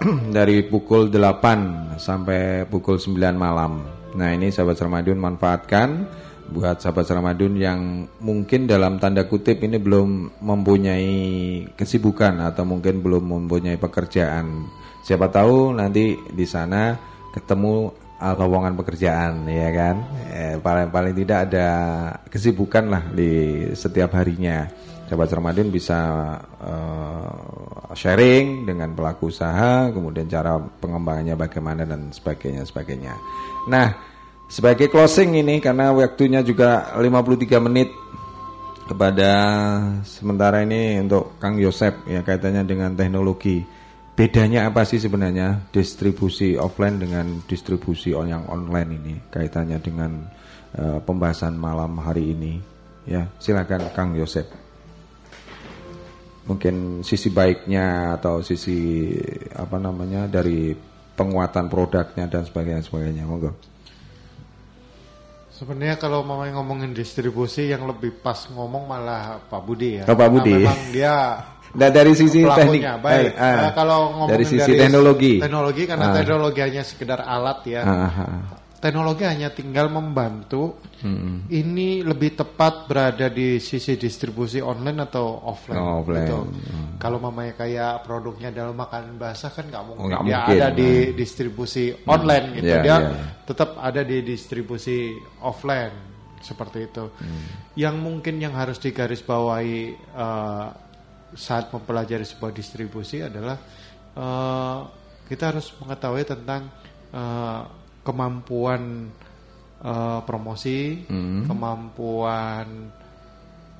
dari pukul 8 sampai pukul 9 malam. Nah ini sahabat Ramadun manfaatkan buat sahabat Ramadun yang mungkin dalam tanda kutip ini belum mempunyai kesibukan atau mungkin belum mempunyai pekerjaan. Siapa tahu nanti di sana ketemu uh, lowongan pekerjaan ya kan. Eh, paling paling tidak ada kesibukan lah di setiap harinya. Sahabat Ramadan bisa uh, sharing dengan pelaku usaha, kemudian cara pengembangannya bagaimana dan sebagainya sebagainya. Nah, sebagai closing ini karena waktunya juga 53 menit kepada sementara ini untuk Kang Yosep ya kaitannya dengan teknologi. Bedanya apa sih sebenarnya distribusi offline dengan distribusi on- yang online ini kaitannya dengan uh, pembahasan malam hari ini? Ya, silakan Kang Yosep mungkin sisi baiknya atau sisi apa namanya dari penguatan produknya dan sebagainya sebagainya monggo Sebenarnya kalau mau ngomongin distribusi yang lebih pas ngomong malah Pak Budi ya. Oh, Pak Budi. Karena memang dia Nah, dari sisi teknik, Baik. eh, ah. Nah, kalau ngomongin Dari sisi dari teknologi. Teknologi karena Ah. teknologi hanya sekedar alat ya. Ah, ah, ah. Teknologi hanya tinggal membantu. Mm-mm. Ini lebih tepat berada di sisi distribusi online atau offline. Oh, offline. gitu. Hmm. Kalau mamanya kayak produknya dalam makanan basah kan nggak mungkin Oh, nggak dia mungkin. ada di Hmm. distribusi Hmm. online gitu. Iya, dia iya. tetap ada di distribusi offline seperti itu. Hmm. Yang mungkin yang harus digarisbawahi eh, saat mempelajari sebuah distribusi adalah eh, kita harus mengetahui tentang eh, kemampuan eh, promosi, Hmm. kemampuan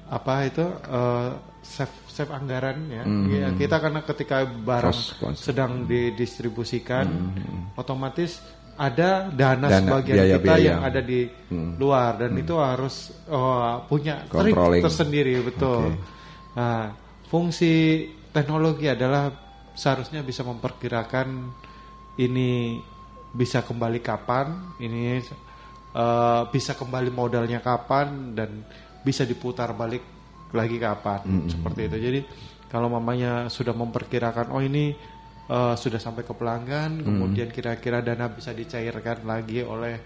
apa itu eh, save save anggaran ya. Hmm. Ya, kita karena ketika barang Cost- sedang didistribusikan, Hmm. otomatis ada dana, Dana, sebagian biaya- kita biaya. yang ada di Hmm. luar dan itu harus oh, punya trik tersendiri betul. Oke. Nah, fungsi teknologi adalah seharusnya bisa memperkirakan ini bisa kembali kapan, ini eh, bisa kembali modalnya kapan dan bisa diputar balik lagi kapan Mm-mm. seperti itu. Jadi kalau mamanya sudah memperkirakan oh ini eh, sudah sampai ke pelanggan, Mm. kemudian kira-kira dana bisa dicairkan lagi oleh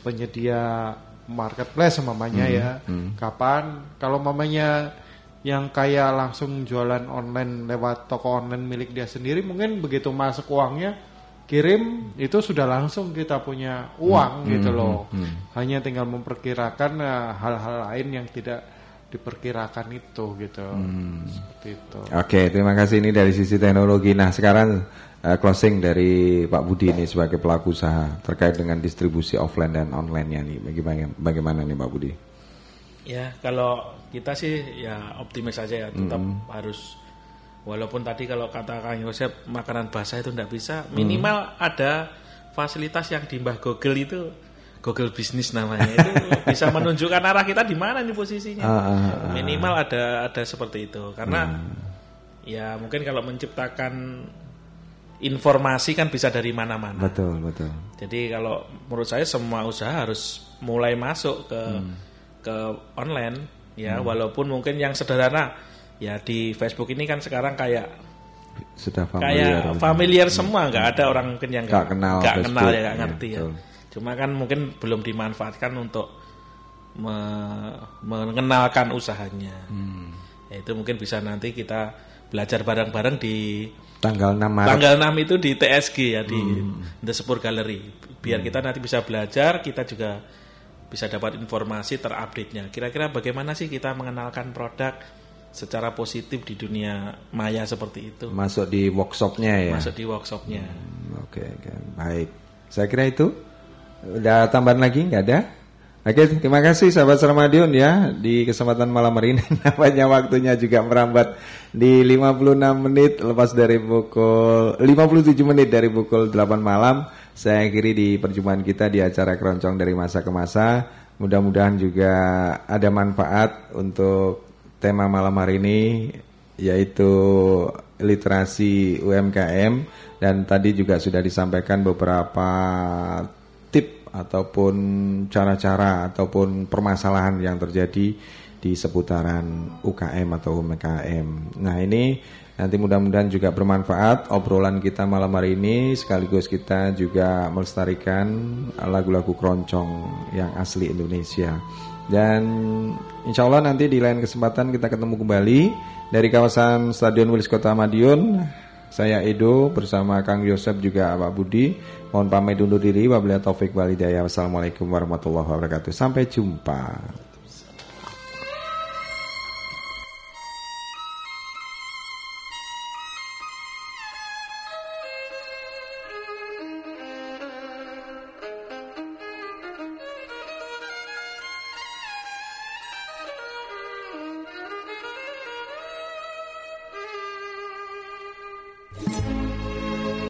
penyedia marketplace mamanya Mm. ya. Mm. Kapan? Kalau mamanya yang kayak langsung jualan online lewat toko online milik dia sendiri mungkin begitu masuk uangnya kirim itu sudah langsung kita punya uang Hmm, gitu hmm, loh hmm, hmm. hanya tinggal memperkirakan eh, hal-hal lain yang tidak diperkirakan itu gitu Hmm. seperti itu Oke, terima kasih ini dari sisi teknologi. Nah, sekarang eh, closing dari Pak Budi ini sebagai pelaku usaha terkait dengan distribusi offline dan online-nya nih. Bagaimana, bagaimana nih Pak Budi? Ya, kalau kita sih ya optimis aja ya, tetap Mm. harus walaupun tadi kalau kata Kang Yosep makanan basah itu tidak bisa, minimal ada fasilitas yang di Mbah Google itu Google bisnis namanya itu bisa menunjukkan arah kita di mana nih posisinya. Ah, ah, ah. Minimal ada ada seperti itu karena ya mungkin kalau menciptakan informasi kan bisa dari mana-mana. Betul, betul. Jadi kalau menurut saya semua usaha harus mulai masuk ke ke online ya Hmm. walaupun mungkin yang sederhana ya di Facebook ini kan sekarang kayak Sudah familiar. kayak familiar semua nggak ada orang mungkin yang Nggak kenal nggak kenal ya nggak ya, ngerti ya. betul. Cuma kan mungkin belum dimanfaatkan untuk me- mengenalkan usahanya. Hmm. Ya, itu mungkin bisa nanti kita belajar bareng-bareng di Tanggal 6 Maret. Tanggal 6 itu di TSG ya di Hmm. The Spur Gallery. Biar kita nanti bisa belajar, kita juga bisa dapat informasi terupdate-nya. Kira-kira bagaimana sih kita mengenalkan produk secara positif di dunia maya seperti itu? Masuk di workshopnya ya. Masuk di workshopnya. Oke, oke, baik. Saya kira itu. Udah tambahan lagi nggak ada? Oke, terima kasih sahabat Sermadion ya di kesempatan malam hari ini. Nampaknya waktunya juga merambat di 56 menit lepas dari pukul 57 menit dari pukul 8 malam. Saya akhiri di perjumpaan kita di acara keroncong dari masa ke masa. Mudah-mudahan juga ada manfaat untuk tema malam hari ini yaitu literasi UMKM dan tadi juga sudah disampaikan beberapa tip ataupun cara-cara ataupun permasalahan yang terjadi di seputaran UKM atau UMKM. Nah, ini nanti mudah-mudahan juga bermanfaat obrolan kita malam hari ini sekaligus kita juga melestarikan lagu-lagu keroncong yang asli Indonesia. Dan insya Allah nanti di lain kesempatan kita ketemu kembali dari kawasan Stadion Wilis Kota Madiun. Saya Edo bersama Kang Yosep juga Pak Budi. Mohon pamit undur diri. Wabillahi taufik walhidayah. Wassalamualaikum warahmatullahi wabarakatuh. Sampai jumpa.